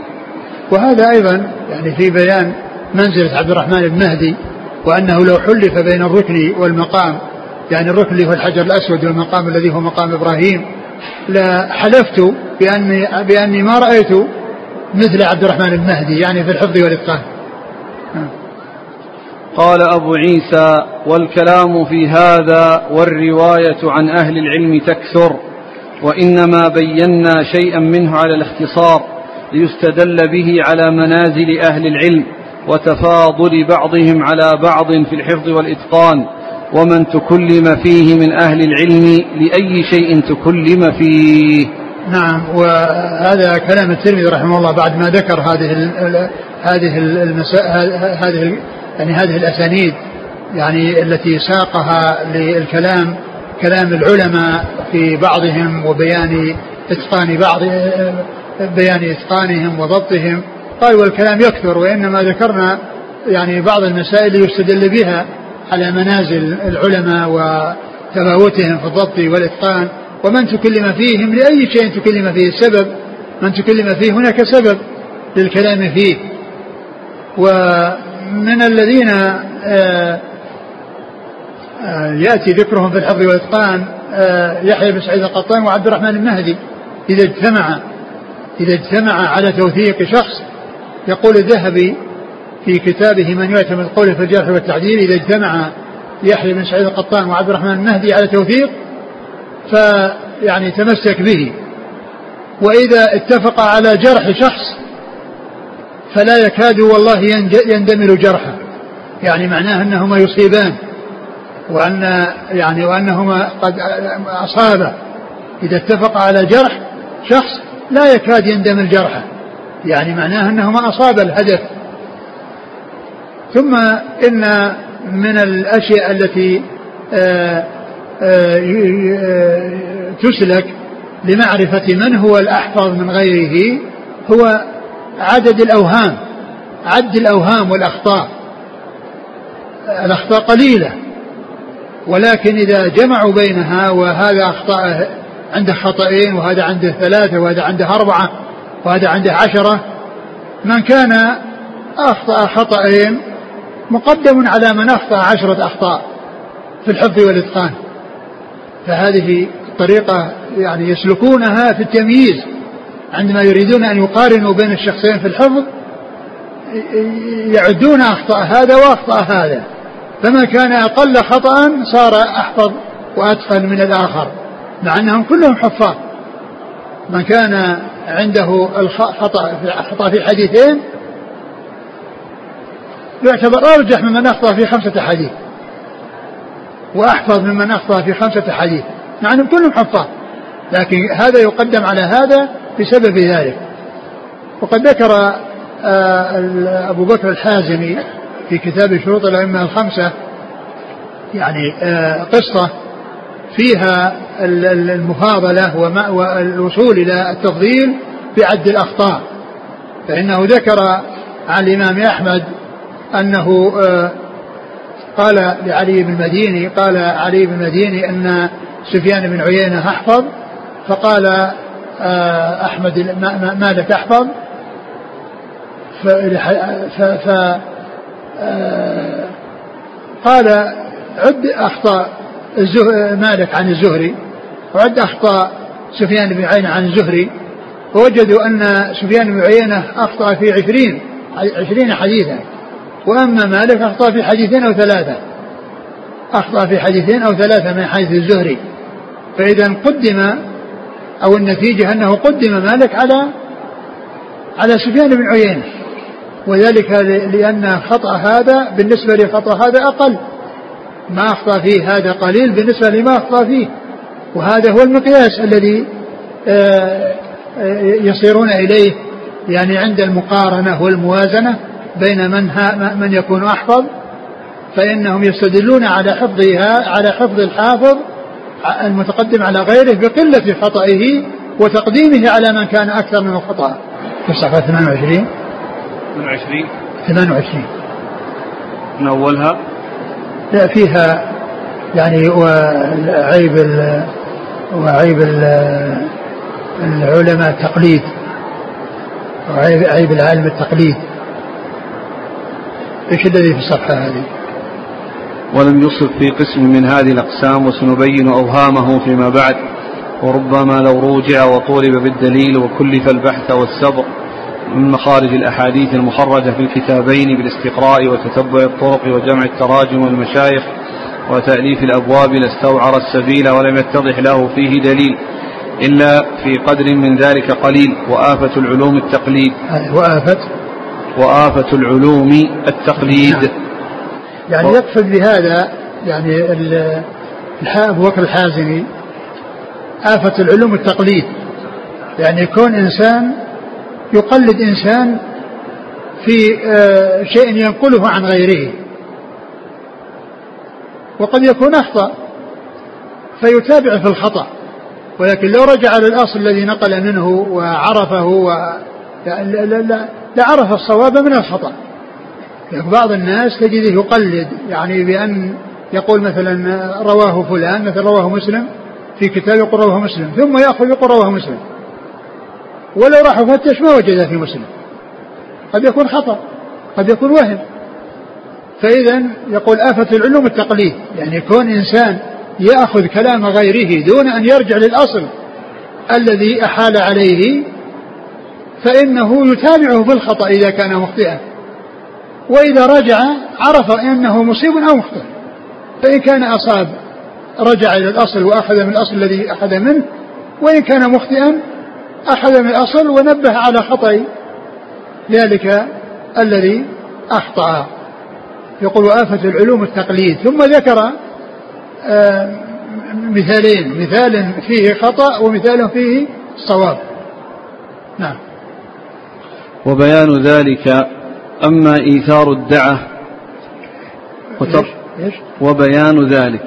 وهذا أيضا يعني في بيان منزلة عبد الرحمن بن مهدي وأنه لو حلف بين الركن والمقام يعني الركن اللي هو الحجر الأسود والمقام الذي هو مقام إبراهيم لحلفت بأني, بأني ما رأيت مثل عبد الرحمن المهدي يعني في الحفظ والإتقان. قال أبو عيسى والكلام في هذا والرواية عن أهل العلم تكثر وإنما بينا شيئا منه على الاختصار ليستدل به على منازل أهل العلم وتفاضل بعضهم على بعض في الحفظ والإتقان. ومن تكلم فيه من أهل العلم لأي شيء تكلم فيه. نعم وهذا كلام الترمذي رحمه الله بعد ما ذكر هذه ال هذه المسا هذه يعني هذه الأسانيد يعني التي ساقها للكلام كلام العلماء في بعضهم وبيان إتقان بعض بيان إتقانهم وضبطهم. قال والكلام يكثر وإنما ذكرنا يعني بعض المسائل يستدل بها. على منازل العلماء وتفاوتهم في الضبط والإتقان ومن تكلم فيهم لأي شيء تكلم فيه السبب من تكلم فيه هناك سبب للكلام فيه. ومن الذين آه، آه، يأتي ذكرهم في الحفظ والإتقان آه، يحيى بن سعيد القطان وعبد الرحمن المهدي إذا اجتمع إذا اجتمع على توثيق شخص يقول الذهبي في كتابه من يعتمد قوله في الجرح والتعديل إذا اجتمع يحيى بن سعيد القطان وعبد الرحمن المهدي على توثيق يعني تمسك به. وإذا اتفق على جرح شخص فلا يكاد والله يندمل جرحه. يعني معناه أنهما يصيبان وأن يعني وأنهما قد أصابه. إذا اتفق على جرح شخص لا يكاد يندمل جرحه. يعني معناه أنهما أصاب الهدف. ثم إن من الأشياء التي آآ آآ تسلك لمعرفة من هو الأحفظ من غيره هو عدد الأوهام عد الأوهام والأخطاء. الأخطاء قليلة ولكن إذا جمعوا بينها وهذا أخطاء عنده خطأين وهذا عنده ثلاثة وهذا عنده أربعة وهذا عنده عشرة من كان أخطأ خطأين مقدم على من أخطأ عشرة أخطاء في الحفظ والإتقان. فهذه طريقة يعني يسلكونها في التمييز عندما يريدون أن يقارنوا بين الشخصين في الحفظ يعدون أخطاء هذا وأخطاء هذا. فما كان أقل خطأ صار أحفظ وأتقن من الآخر مع أنهم كلهم حفاظ. من كان عنده الخطأ خطأ في حديثين يعتبر أرجح ممن أخطأ في خمسة حديث وأحفظ ممن أخطأ في خمسة حديث مع أنهم كلهم حفاظ. لكن هذا يقدم على هذا بسبب ذلك. وقد ذكر آه، أبو بكر الحازمي في كتاب شروط الأئمة الخمسة يعني آه، قصة فيها المفاضلة والوصول إلى التفضيل بعد الأخطاء. فإنه ذكر عن الإمام أحمد أنه آه، قال لعلي بن المديني قال علي بن المديني أن سفيان بن عيينة أحفظ فقال آه، أحمد مالك أحفظ ف, آه، قال عد أخطاء مالك عن الزهري وعد أخطاء سفيان بن عيينة عن الزهري ووجدوا أن سفيان بن عيينة أخطأ في عشرين عشرين حديثا. وأما مالك أخطأ في حديثين أو ثلاثة. أخطأ في حديثين أو ثلاثة من حديث الزهري. فإذا قدم أو النتيجة أنه قدم مالك على على سفيان بن عيينة. وذلك لأن خطأ هذا بالنسبة لخطأ هذا أقل. ما أخطأ فيه هذا قليل بالنسبة لما أخطأ فيه. وهذا هو المقياس الذي آه، آه، يصيرون إليه. يعني عند المقارنة والموازنة بين من من يكون أحفظ فإنهم يستدلون على حفظها على حفظ الحافظ المتقدم على غيره بقلة خطئه وتقديمه على من كان أكثر منه خطأ في الصفحة 28 28 28 من أولها؟ لا فيها يعني وعيب وعيب العلماء التقليد وعيب عيب العالم التقليد. إيش الذي في الصفحه هذه؟ ولم يصف في قسم من هذه الأقسام وسنبين أوهامه فيما بعد. وربما لو روجع وطولب بالدليل وكلف البحث والسبر من مخارج الأحاديث المخرجة في الكتابين بالاستقراء وتتبع الطرق وجمع التراجم والمشايخ وتأليف الأبواب لاستوعر السبيل ولم يتضح له فيه دليل إلا في قدر من ذلك قليل وآفة العلوم التقليد. وآفة؟ وآفة العلوم التقليد. نعم. يعني يقصد بهذا يعني أبو بكر الحازمي آفة العلوم التقليد. يعني يكون إنسان يقلد إنسان في آه، شيء ينقله عن غيره. وقد يكون أخطأ فيتابع في الخطأ. ولكن لو رجع للأصل الذي نقل منه وعرفه و لعرف الصواب من الخطأ. بعض الناس تجده يقلد يعني بأن يقول مثلا رواه فلان مثل رواه مسلم في كتاب يقول رواه مسلم ثم يأخذ يقول رواه مسلم. ولو راح فتش ما وجد في مسلم. قد يكون خطأ قد يكون وهم. فإذا يقول آفة العلوم التقليد يعني يكون إنسان يأخذ كلام غيره دون أن يرجع للأصل الذي أحال عليه فإنه يتابعه في الخطأ إذا كان مخطئا. وإذا رجع عرف أنه مصيب أو مخطئ. فإن كان أصاب رجع إلى الأصل وأخذ من الأصل الذي أخذ منه. وإن كان مخطئا أخذ من الأصل ونبه على خطأ ذلك الذي أخطأ. يقول آفة العلوم التقليد. ثم ذكر آه، مثالين. مثال فيه خطأ ومثال فيه صواب. نعم. وبيان ذلك أما إيثار الدعة وتر وبيان ذلك.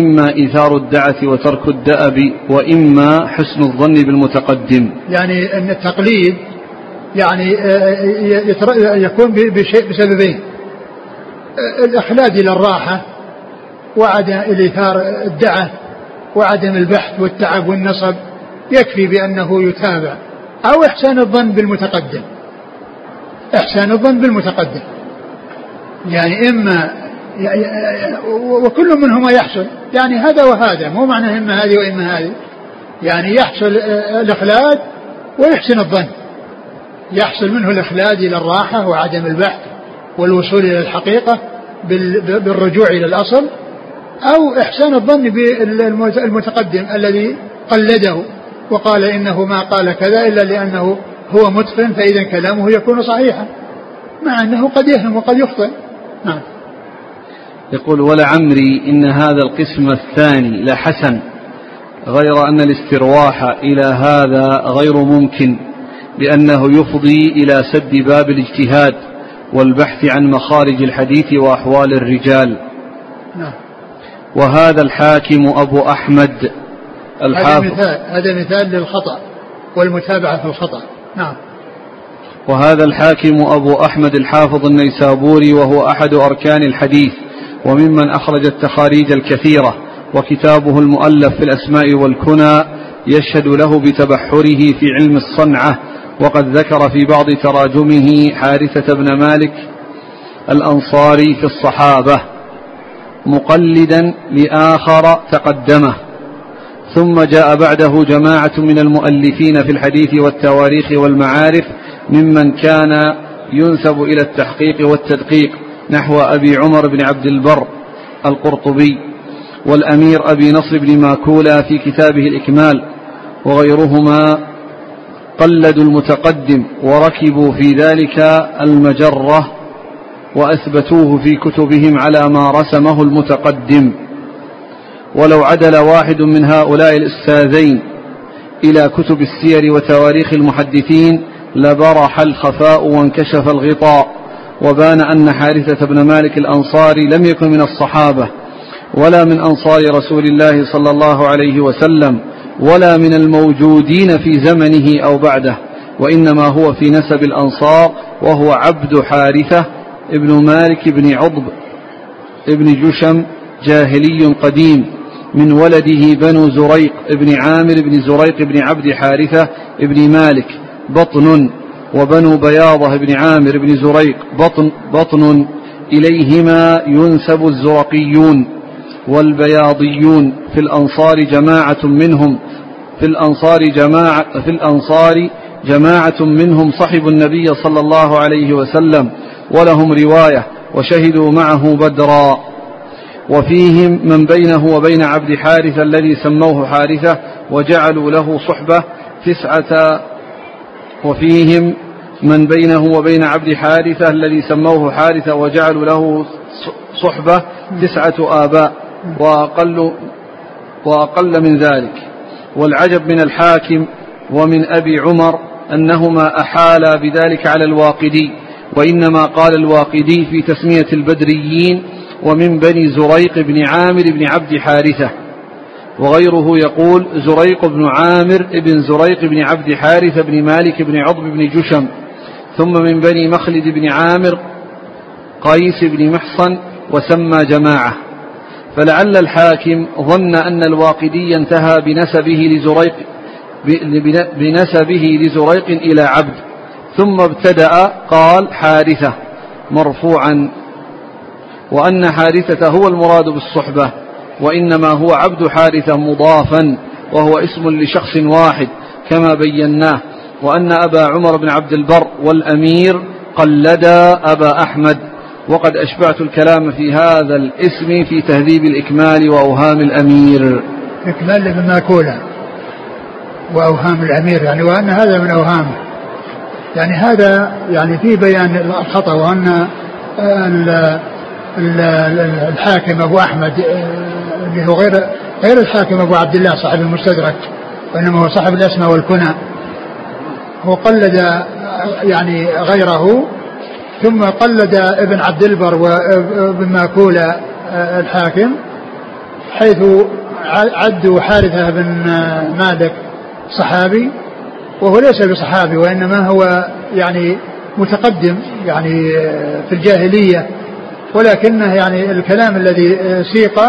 إما إيثار الدعة وترك الدأب وإما حسن الظن بالمتقدم. يعني أن التقليد يعني آه، آه، يكون بشيء بسببين. آه، الإخلاد إلى الراحة وعدم الإيثار الدعة وعدم البحث والتعب والنصب يكفي بأنه يتابع. أو إحسان الظن بالمتقدم. إحسان الظن بالمتقدم. يعني إما وكل منهما يحصل. يعني هذا وهذا مو معنى إما هذه وإما هذه. يعني يحصل الإخلاد ويحسن الظن. يحصل منه الإخلاد إلى الراحة وعدم البحث والوصول إلى الحقيقة بالرجوع إلى الأصل أو إحسان الظن بالمتقدم الذي قلده. وقال إنه ما قال كذا إلا لأنه هو متقن فإذا كلامه يكون صحيحا مع أنه قد يهم وقد يخطئ. نعم. يقول ولعمري إن هذا القسم الثاني لحسن غير أن الاسترواح إلى هذا غير ممكن لأنه يفضي إلى سد باب الاجتهاد والبحث عن مخارج الحديث وأحوال الرجال. نعم. وهذا الحاكم أبو أحمد الحافظ. هذا مثال هذا مثال للخطأ والمتابعة في الخطأ. نعم. وهذا الحاكم أبو أحمد الحافظ النيسابوري وهو أحد أركان الحديث وممن أخرج التخاريج الكثيرة وكتابه المؤلف في الأسماء والكنى يشهد له بتبحره في علم الصنعة وقد ذكر في بعض تراجمه حارثة بن مالك الأنصاري في الصحابة مقلدا لآخر تقدمه. ثم جاء بعده جماعة من المؤلفين في الحديث والتواريخ والمعارف ممن كان ينسب إلى التحقيق والتدقيق نحو أبي عمر بن عبد البر القرطبي والأمير أبي نصر بن ماكولا في كتابه الإكمال وغيرهما قلدوا المتقدم وركبوا في ذلك المجرة وأثبتوه في كتبهم على ما رسمه المتقدم ولو عدل واحد من هؤلاء الأستاذين إلى كتب السير وتواريخ المحدثين لبرح الخفاء وانكشف الغطاء وبان أن حارثة بن مالك الأنصاري لم يكن من الصحابة ولا من أنصار رسول الله صلى الله عليه وسلم ولا من الموجودين في زمنه أو بعده وإنما هو في نسب الأنصار وهو عبد حارثة ابن مالك بن عضب ابن جشم جاهلي قديم من ولده بنو زريق ابن عامر بن زريق بن عبد حارثة ابن مالك بطن وبنو بياضة بن عامر بن زريق بطن, بطن إليهما ينسب الزرقيون والبياضيون في الأنصار جماعة منهم في الأنصار جماعة في الأنصار جماعة منهم صحبوا النبي صلى الله عليه وسلم ولهم رواية وشهدوا معه بدرا. وفيهم من بينه وبين عبد حارثة الذي سموه حارثة وجعلوا له صحبة تسعة وفيهم من بينه وبين عبد حارثة الذي سموه حارثة وجعلوا له صحبة تسعة آباء وأقل وأقل من ذلك. والعجب من الحاكم ومن أبي عمر أنهما أحالا بذلك على الواقدي وإنما قال الواقدي في تسمية البدريين ومن بني زريق بن عامر بن عبد حارثة وغيره يقول زريق بن عامر بن زريق بن عبد حارثة بن مالك بن عضب بن جشم ثم من بني مخلد بن عامر قيس بن محصن وسمى جماعة. فلعل الحاكم ظن أن الواقدي انتهى بنسبه لزريق بنسبه لزريق إلى عبد ثم ابتدأ قال حارثة مرفوعا وأن حارثة هو المراد بالصحبة وإنما هو عبد حارثة مضافا وهو اسم لشخص واحد كما بيناه وأن أبا عمر بن عبد البر والأمير قلدا أبا أحمد. وقد أشبعت الكلام في هذا الاسم في تهذيب الإكمال وأوهام الأمير. إكمال لابن ماكولة وأوهام الأمير يعني وأن هذا من أوهامه. يعني هذا يعني في بيان الخطأ وأن الحاكم أبو أحمد اللي هو غير غير الحاكم أبو عبد الله صاحب المستدرك وإنما هو صاحب الأسماء والكنى. هو قلد يعني غيره ثم قلد ابن عبد البر وابن ماكولة الحاكم حيث عدوا حارثة بن مالك صحابي وهو ليس بصحابي وإنما هو يعني متقدم يعني في الجاهلية. ولكنه يعني الكلام الذي سيق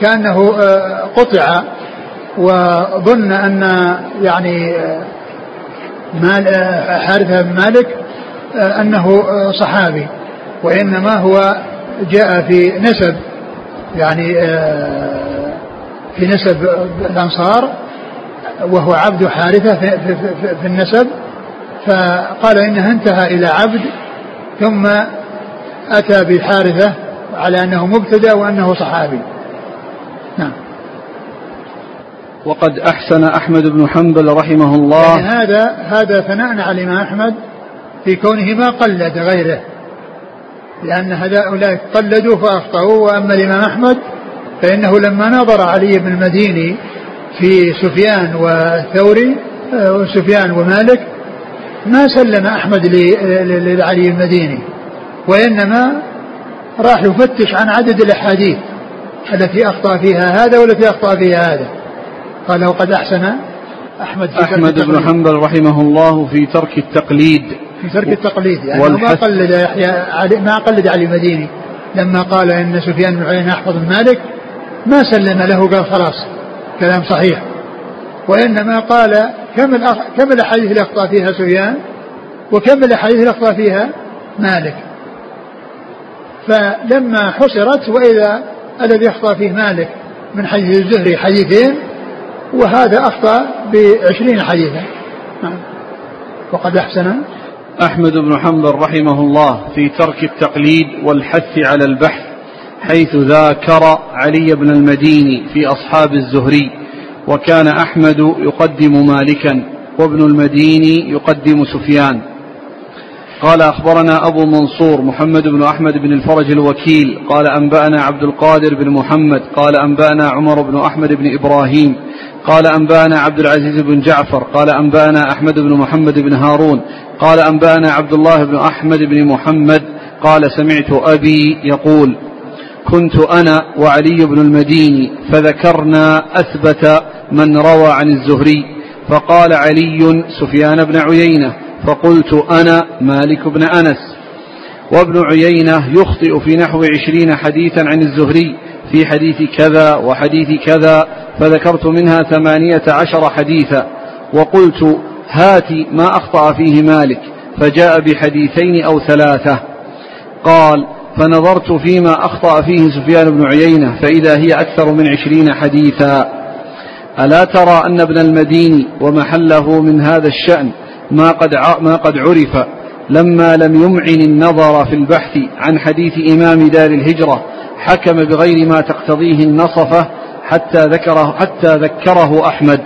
كأنه قطع وظن أن يعني مال حارثة بن مالك أنه صحابي وإنما هو جاء في نسب يعني في نسب الأنصار وهو عبد حارثة في, النسب فقال إنها انتهى إلى عبد ثم أتى بحارثة على أنه مبتدأ وأنه صحابي. نعم. وقد أحسن أحمد بن حنبل رحمه الله. يعني هذا هذا ثناء على الإمام أحمد في كونه ما قلد غيره. لأن هؤلاء قلدوا فأخطأوا وأما الإمام أحمد فإنه لما نظر علي بن المديني في سفيان والثوري وسفيان ومالك ما سلم أحمد لعلي المديني. وإنما راح يفتش عن عدد الأحاديث. التي أخطأ فيها هذا والتي أخطأ فيها هذا؟ قال وقد أحسن أحمد في أحمد بن حنبل رحمه الله في ترك التقليد. في ترك التقليد يعني ما قلد يحيى علي ما قلد علي المديني. لما قال إن سفيان بن عيينة أحفظ من مالك ما سلم له قال خلاص كلام صحيح. وإنما قال كم الأخ... كم الأحاديث اللي أخطأ فيها سفيان؟ وكم الأحاديث اللي أخطأ فيها مالك؟ فلما حصرت وإذا الذي أخطأ فيه مالك من حديث الزهري حديثين وهذا أخطأ بعشرين حديثا نعم. وقد أحسن. أحمد بن حنبل رحمه الله في ترك التقليد والحث على البحث حيث ذاكر علي بن المديني في أصحاب الزهري وكان أحمد يقدم مالكا وابن المديني يقدم سفيان. قال أخبرنا أبو منصور محمد بن أحمد بن الفرج الوكيل قال أنبأنا عبد القادر بن محمد قال أنبأنا عمر بن أحمد بن إبراهيم قال أنبأنا عبد العزيز بن جعفر قال أنبأنا أحمد بن محمد بن هارون قال أنبأنا عبد الله بن أحمد بن محمد قال سمعت أبي يقول كنت أنا وعلي بن المديني فذكرنا أثبت من روى عن الزهري فقال علي سفيان بن عيينة فقلت أنا مالك بن أنس وابن عيينة يخطئ في نحو عشرين حديثا عن الزهري في حديث كذا وحديث كذا فذكرت منها ثمانية عشر حديثا وقلت هات ما أخطأ فيه مالك فجاء بحديثين أو ثلاثة. قال فنظرت فيما أخطأ فيه سفيان بن عيينة فإذا هي أكثر من عشرين حديثا. ألا ترى أن ابن المديني ومحله من هذا الشأن ما قد ما قد عرف لما لم يمعن النظر في البحث عن حديث إمام دار الهجرة حكم بغير ما تقتضيه النصفة حتى ذكره حتى ذكره أحمد.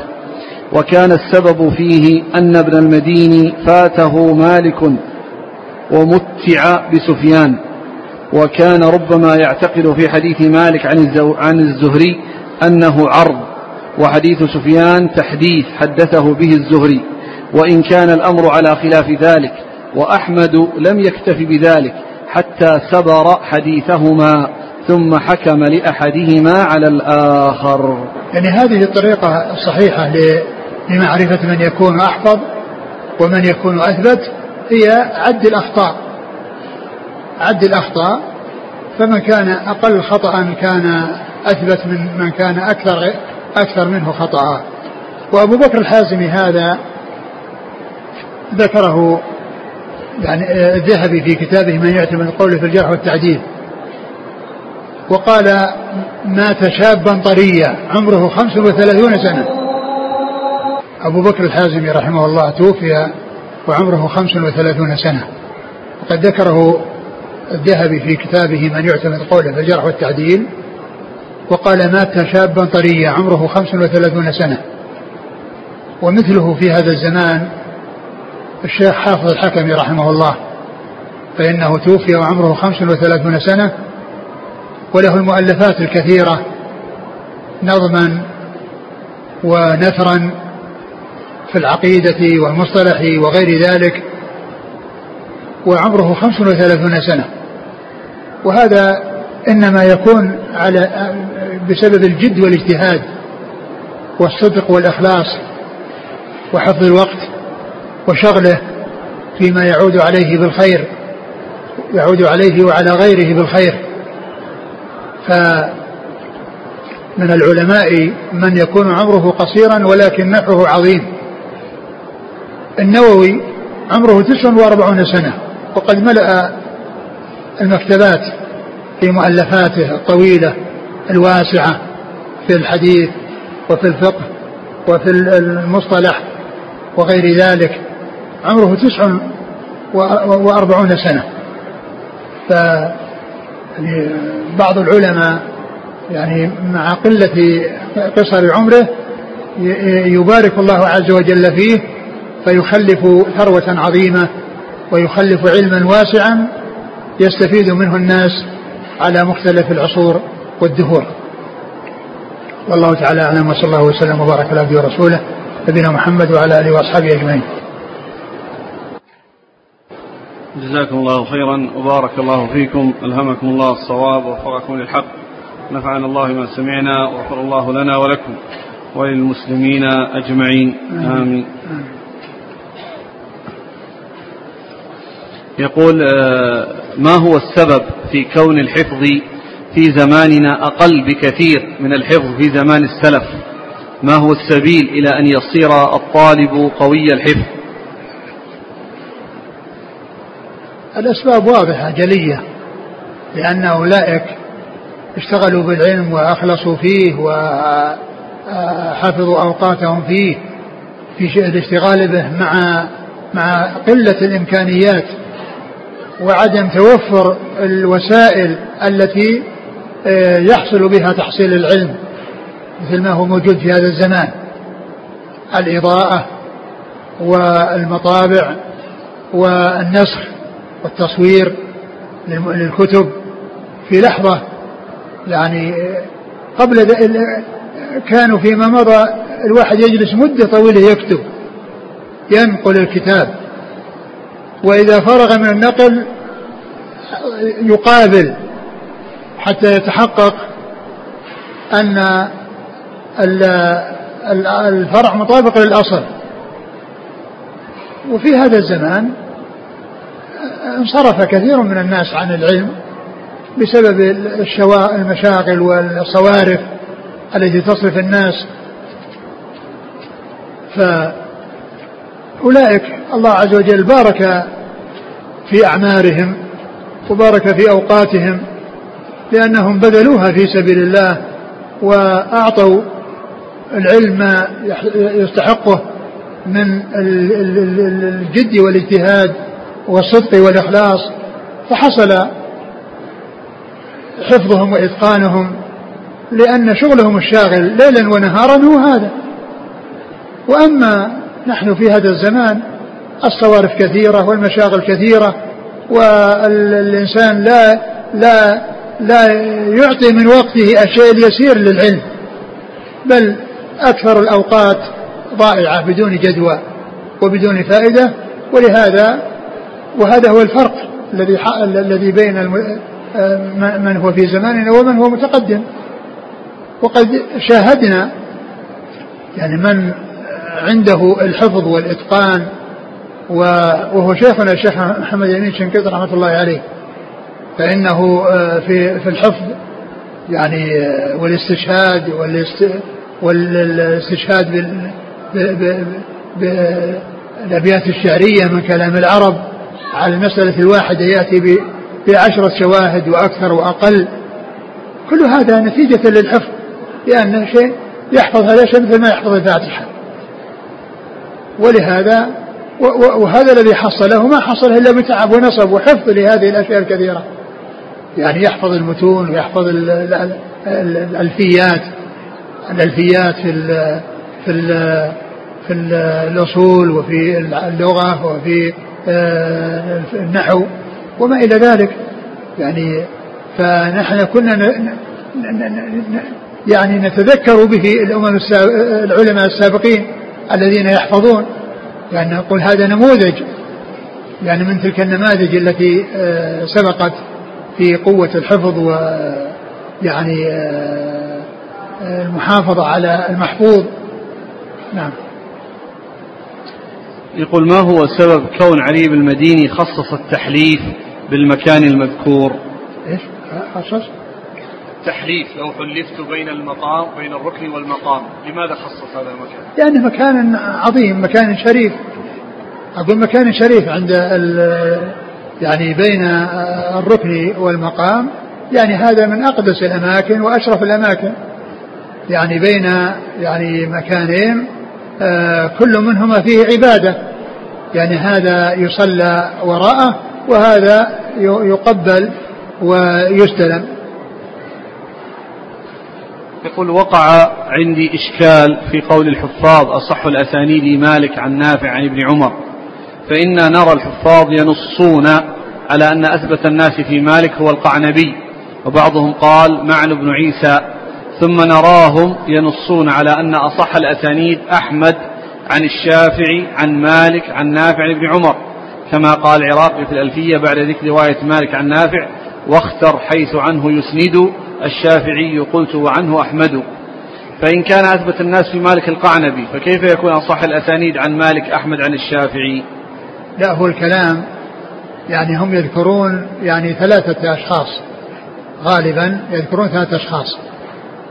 وكان السبب فيه أن ابن المديني فاته مالك ومتع بسفيان. وكان ربما يعتقد في حديث مالك عن عن الزهري أنه عرض. وحديث سفيان تحديث حدثه به الزهري. وإن كان الأمر على خلاف ذلك وأحمد لم يكتف بذلك حتى سبر حديثهما ثم حكم لأحدهما على الآخر. يعني هذه الطريقة الصحيحة لمعرفة من يكون أحفظ ومن يكون أثبت هي عد الأخطاء. عد الأخطاء فمن كان أقل خطأ كان أثبت من من كان أكثر أكثر منه خطأ. وأبو بكر الحازمي هذا ذكره يعني الذهبي في كتابه من يعتمد قوله في الجرح والتعديل. وقال مات شابا طريا عمره خمس وثلاثون سنة. أبو بكر الحازمي رحمه الله توفي وعمره خمس وثلاثون سنة. وقد ذكره الذهبي في كتابه من يعتمد قوله في الجرح والتعديل. وقال مات شابا طريا عمره خمس وثلاثون سنة. ومثله في هذا الزمان الشيخ حافظ الحكمي رحمه الله فإنه توفي وعمره خمس وثلاثون سنة وله المؤلفات الكثيرة نظما ونثرا في العقيدة والمصطلح وغير ذلك وعمره خمس وثلاثون سنة. وهذا إنما يكون على بسبب الجد والاجتهاد والصدق والإخلاص وحفظ الوقت وشغله فيما يعود عليه بالخير يعود عليه وعلى غيره بالخير. فمن العلماء من يكون عمره قصيرا ولكن نفعه عظيم. النووي عمره تسع وأربعون سنة وقد ملأ المكتبات في مؤلفاته الطويلة الواسعة في الحديث وفي الفقه وفي المصطلح وغير ذلك. عمره تسع وأربعون سنة ف يعني بعض العلماء يعني مع قلة قصر عمره يبارك الله عز وجل فيه فيخلف ثروة عظيمة ويخلف علما واسعا يستفيد منه الناس على مختلف العصور والدهور والله تعالى أعلم وصلى الله وسلم وبارك على عبده ورسوله نبينا محمد وعلى آله وأصحابه أجمعين. جزاكم الله خيرا وبارك الله فيكم ألهمكم الله الصواب ووفقكم للحق. نفعنا الله ما سمعنا وغفر الله لنا ولكم وللمسلمين أجمعين. آمين. يقول آه، ما هو السبب في كون الحفظ في زماننا أقل بكثير من الحفظ في زمان السلف؟ ما هو السبيل إلى أن يصير الطالب قوي الحفظ؟ الأسباب واضحة جلية لأن أولئك اشتغلوا بالعلم وأخلصوا فيه وحفظوا أوقاتهم فيه في الاشتغال به مع مع قلة الإمكانيات وعدم توفر الوسائل التي آه، يحصل بها تحصيل العلم مثل ما هو موجود في هذا الزمان. الإضاءة والمطابع والنسخ. والتصوير للكتب في لحظة يعني قبل كانوا فيما مضى الواحد يجلس مدة طويلة يكتب ينقل الكتاب. وإذا فرغ من النقل يقابل حتى يتحقق أن الفرع مطابق للأصل. وفي هذا الزمان انصرف كثير من الناس عن العلم بسبب المشاغل والصوارف التي تصرف الناس. فأولئك الله عز وجل بارك في أعمارهم وبارك في أوقاتهم لأنهم بذلوها في سبيل الله وأعطوا العلم يستحقه من الجد والاجتهاد والصدق والإخلاص فحصل حفظهم وإتقانهم لأن شغلهم الشاغل ليلا ونهارا هو هذا. وأما نحن في هذا الزمان الصوارف كثيرة والمشاغل كثيرة والإنسان لا لا لا يعطي من وقته الشيء اليسير للعلم بل أكثر الأوقات ضائعة بدون جدوى وبدون فائدة. ولهذا وهذا هو الفرق الذي الذي بين آه، من هو في زماننا ومن هو متقدم. وقد شاهدنا يعني من عنده الحفظ والإتقان وهو شيخنا الشيخ محمد أمين شنقيط رحمة الله عليه. فإنه آه، في في الحفظ يعني آه، والاستشهاد والاستشهاد بالأبيات الشعرية من كلام العرب على المسألة الواحدة يأتي بعشرة شواهد وأكثر وأقل. كل هذا نتيجة للحفظ لأن شيء يحفظ هذا الشيء مثل ما يحفظ الفاتحة. ولهذا وهذا الذي حصله ما حصله إلا بتعب ونصب وحفظ لهذه الأشياء الكثيرة. يعني يحفظ المتون ويحفظ الألفيات الألفيات في ال في ال في الأصول وفي اللغة وفي النحو وما إلى ذلك. يعني فنحن كنا يعني نتذكر به الأمم العلماء السابقين الذين يحفظون. يعني نقول هذا نموذج يعني من تلك النماذج التي آه، سبقت في قوة الحفظ و يعني آه، المحافظة على المحفوظ. نعم. يقول ما هو سبب كون علي بن المديني خصص التحليف بالمكان المذكور؟ إيش؟ خصص التحليف لو حلفت بين المقام بين الركن والمقام. لماذا خصص هذا المكان؟ لأنه مكان عظيم مكان شريف. أقول مكان شريف عند يعني بين الركن والمقام. يعني هذا من أقدس الأماكن وأشرف الأماكن. يعني بين يعني مكانين. آه، كل منهما فيه عبادة. يعني هذا يصلى وراءه وهذا يقبل ويستلم. يقول وقع عندي إشكال في قول الحفاظ أصح الأسانيد مالك عن نافع عن ابن عمر. فإنا نرى الحفاظ ينصون على أن أثبت الناس في مالك هو القعنبي. وبعضهم قال معن بن عيسى ثم نراهم ينصون على أن أصح الأسانيد أحمد عن الشافعي عن مالك عن نافع عن ابن عمر. كما قال العراقي في الألفية بعد ذكر رواية مالك عن نافع واختر حيث عنه يسند الشافعي قلت وعنه أحمد فإن كان أثبت الناس في مالك القعنبي فكيف يكون أصح الأسانيد عن مالك أحمد عن الشافعي؟ لا هو الكلام يعني هم يذكرون يعني ثلاثة أشخاص غالبا يذكرون ثلاثة أشخاص.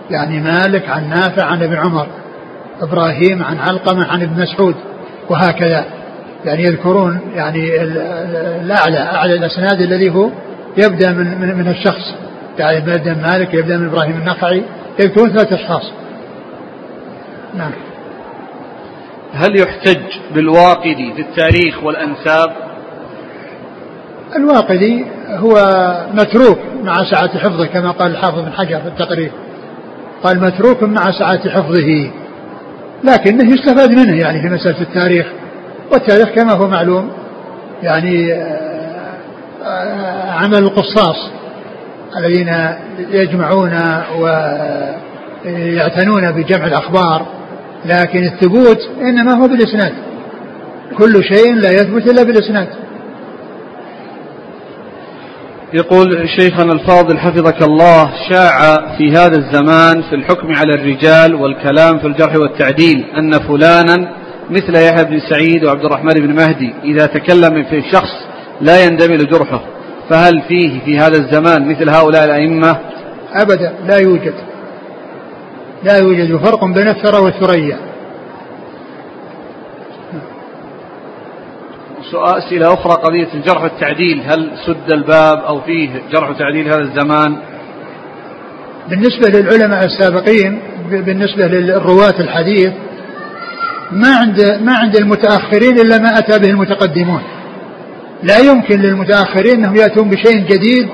يعني مالك عن نافع عن ابن عمر إبراهيم عن علقمة عن ابن مسعود وهكذا. يعني يذكرون يعني الأعلى أعلى الأسناد الذي هو يبدأ من من, من الشخص. يعني يبدأ من مالك يبدأ من إبراهيم النخعي يذكرون ثلاثة أشخاص. نعم. هل يحتج بالواقدي في التاريخ والأنساب؟ الواقدي هو متروك مع سعة حفظه كما قال الحافظ بن حجر في التقرير. قال متروك مع سعة حفظه. لكنه يستفاد منه يعني في مسألة التاريخ. والتاريخ كما هو معلوم يعني آه، عمل القصاص الذين يجمعون ويعتنون بجمع الأخبار. لكن الثبوت إنما هو بالإسناد. كل شيء لا يثبت إلا بالإسناد. يقول شيخنا الفاضل حفظك الله شاع في هذا الزمان في الحكم على الرجال والكلام في الجرح والتعديل أن فلانا مثل يحيى بن سعيد وعبد الرحمن بن مهدي إذا تكلم في شخص لا يندمل جرحه فهل فيه في هذا الزمان مثل هؤلاء الأئمة؟ أبدا لا يوجد. لا يوجد. فرق بين الثرى والثريا. سؤال أسئلة أخرى قضية الجرح والتعديل هل سد الباب أو فيه جرح وتعديل هذا الزمان؟ بالنسبة للعلماء السابقين بالنسبة للرواة الحديث ما عند ما عند المتأخرين إلا ما أتى به المتقدمون. لا يمكن للمتأخرين أنهم يأتون بشيء جديد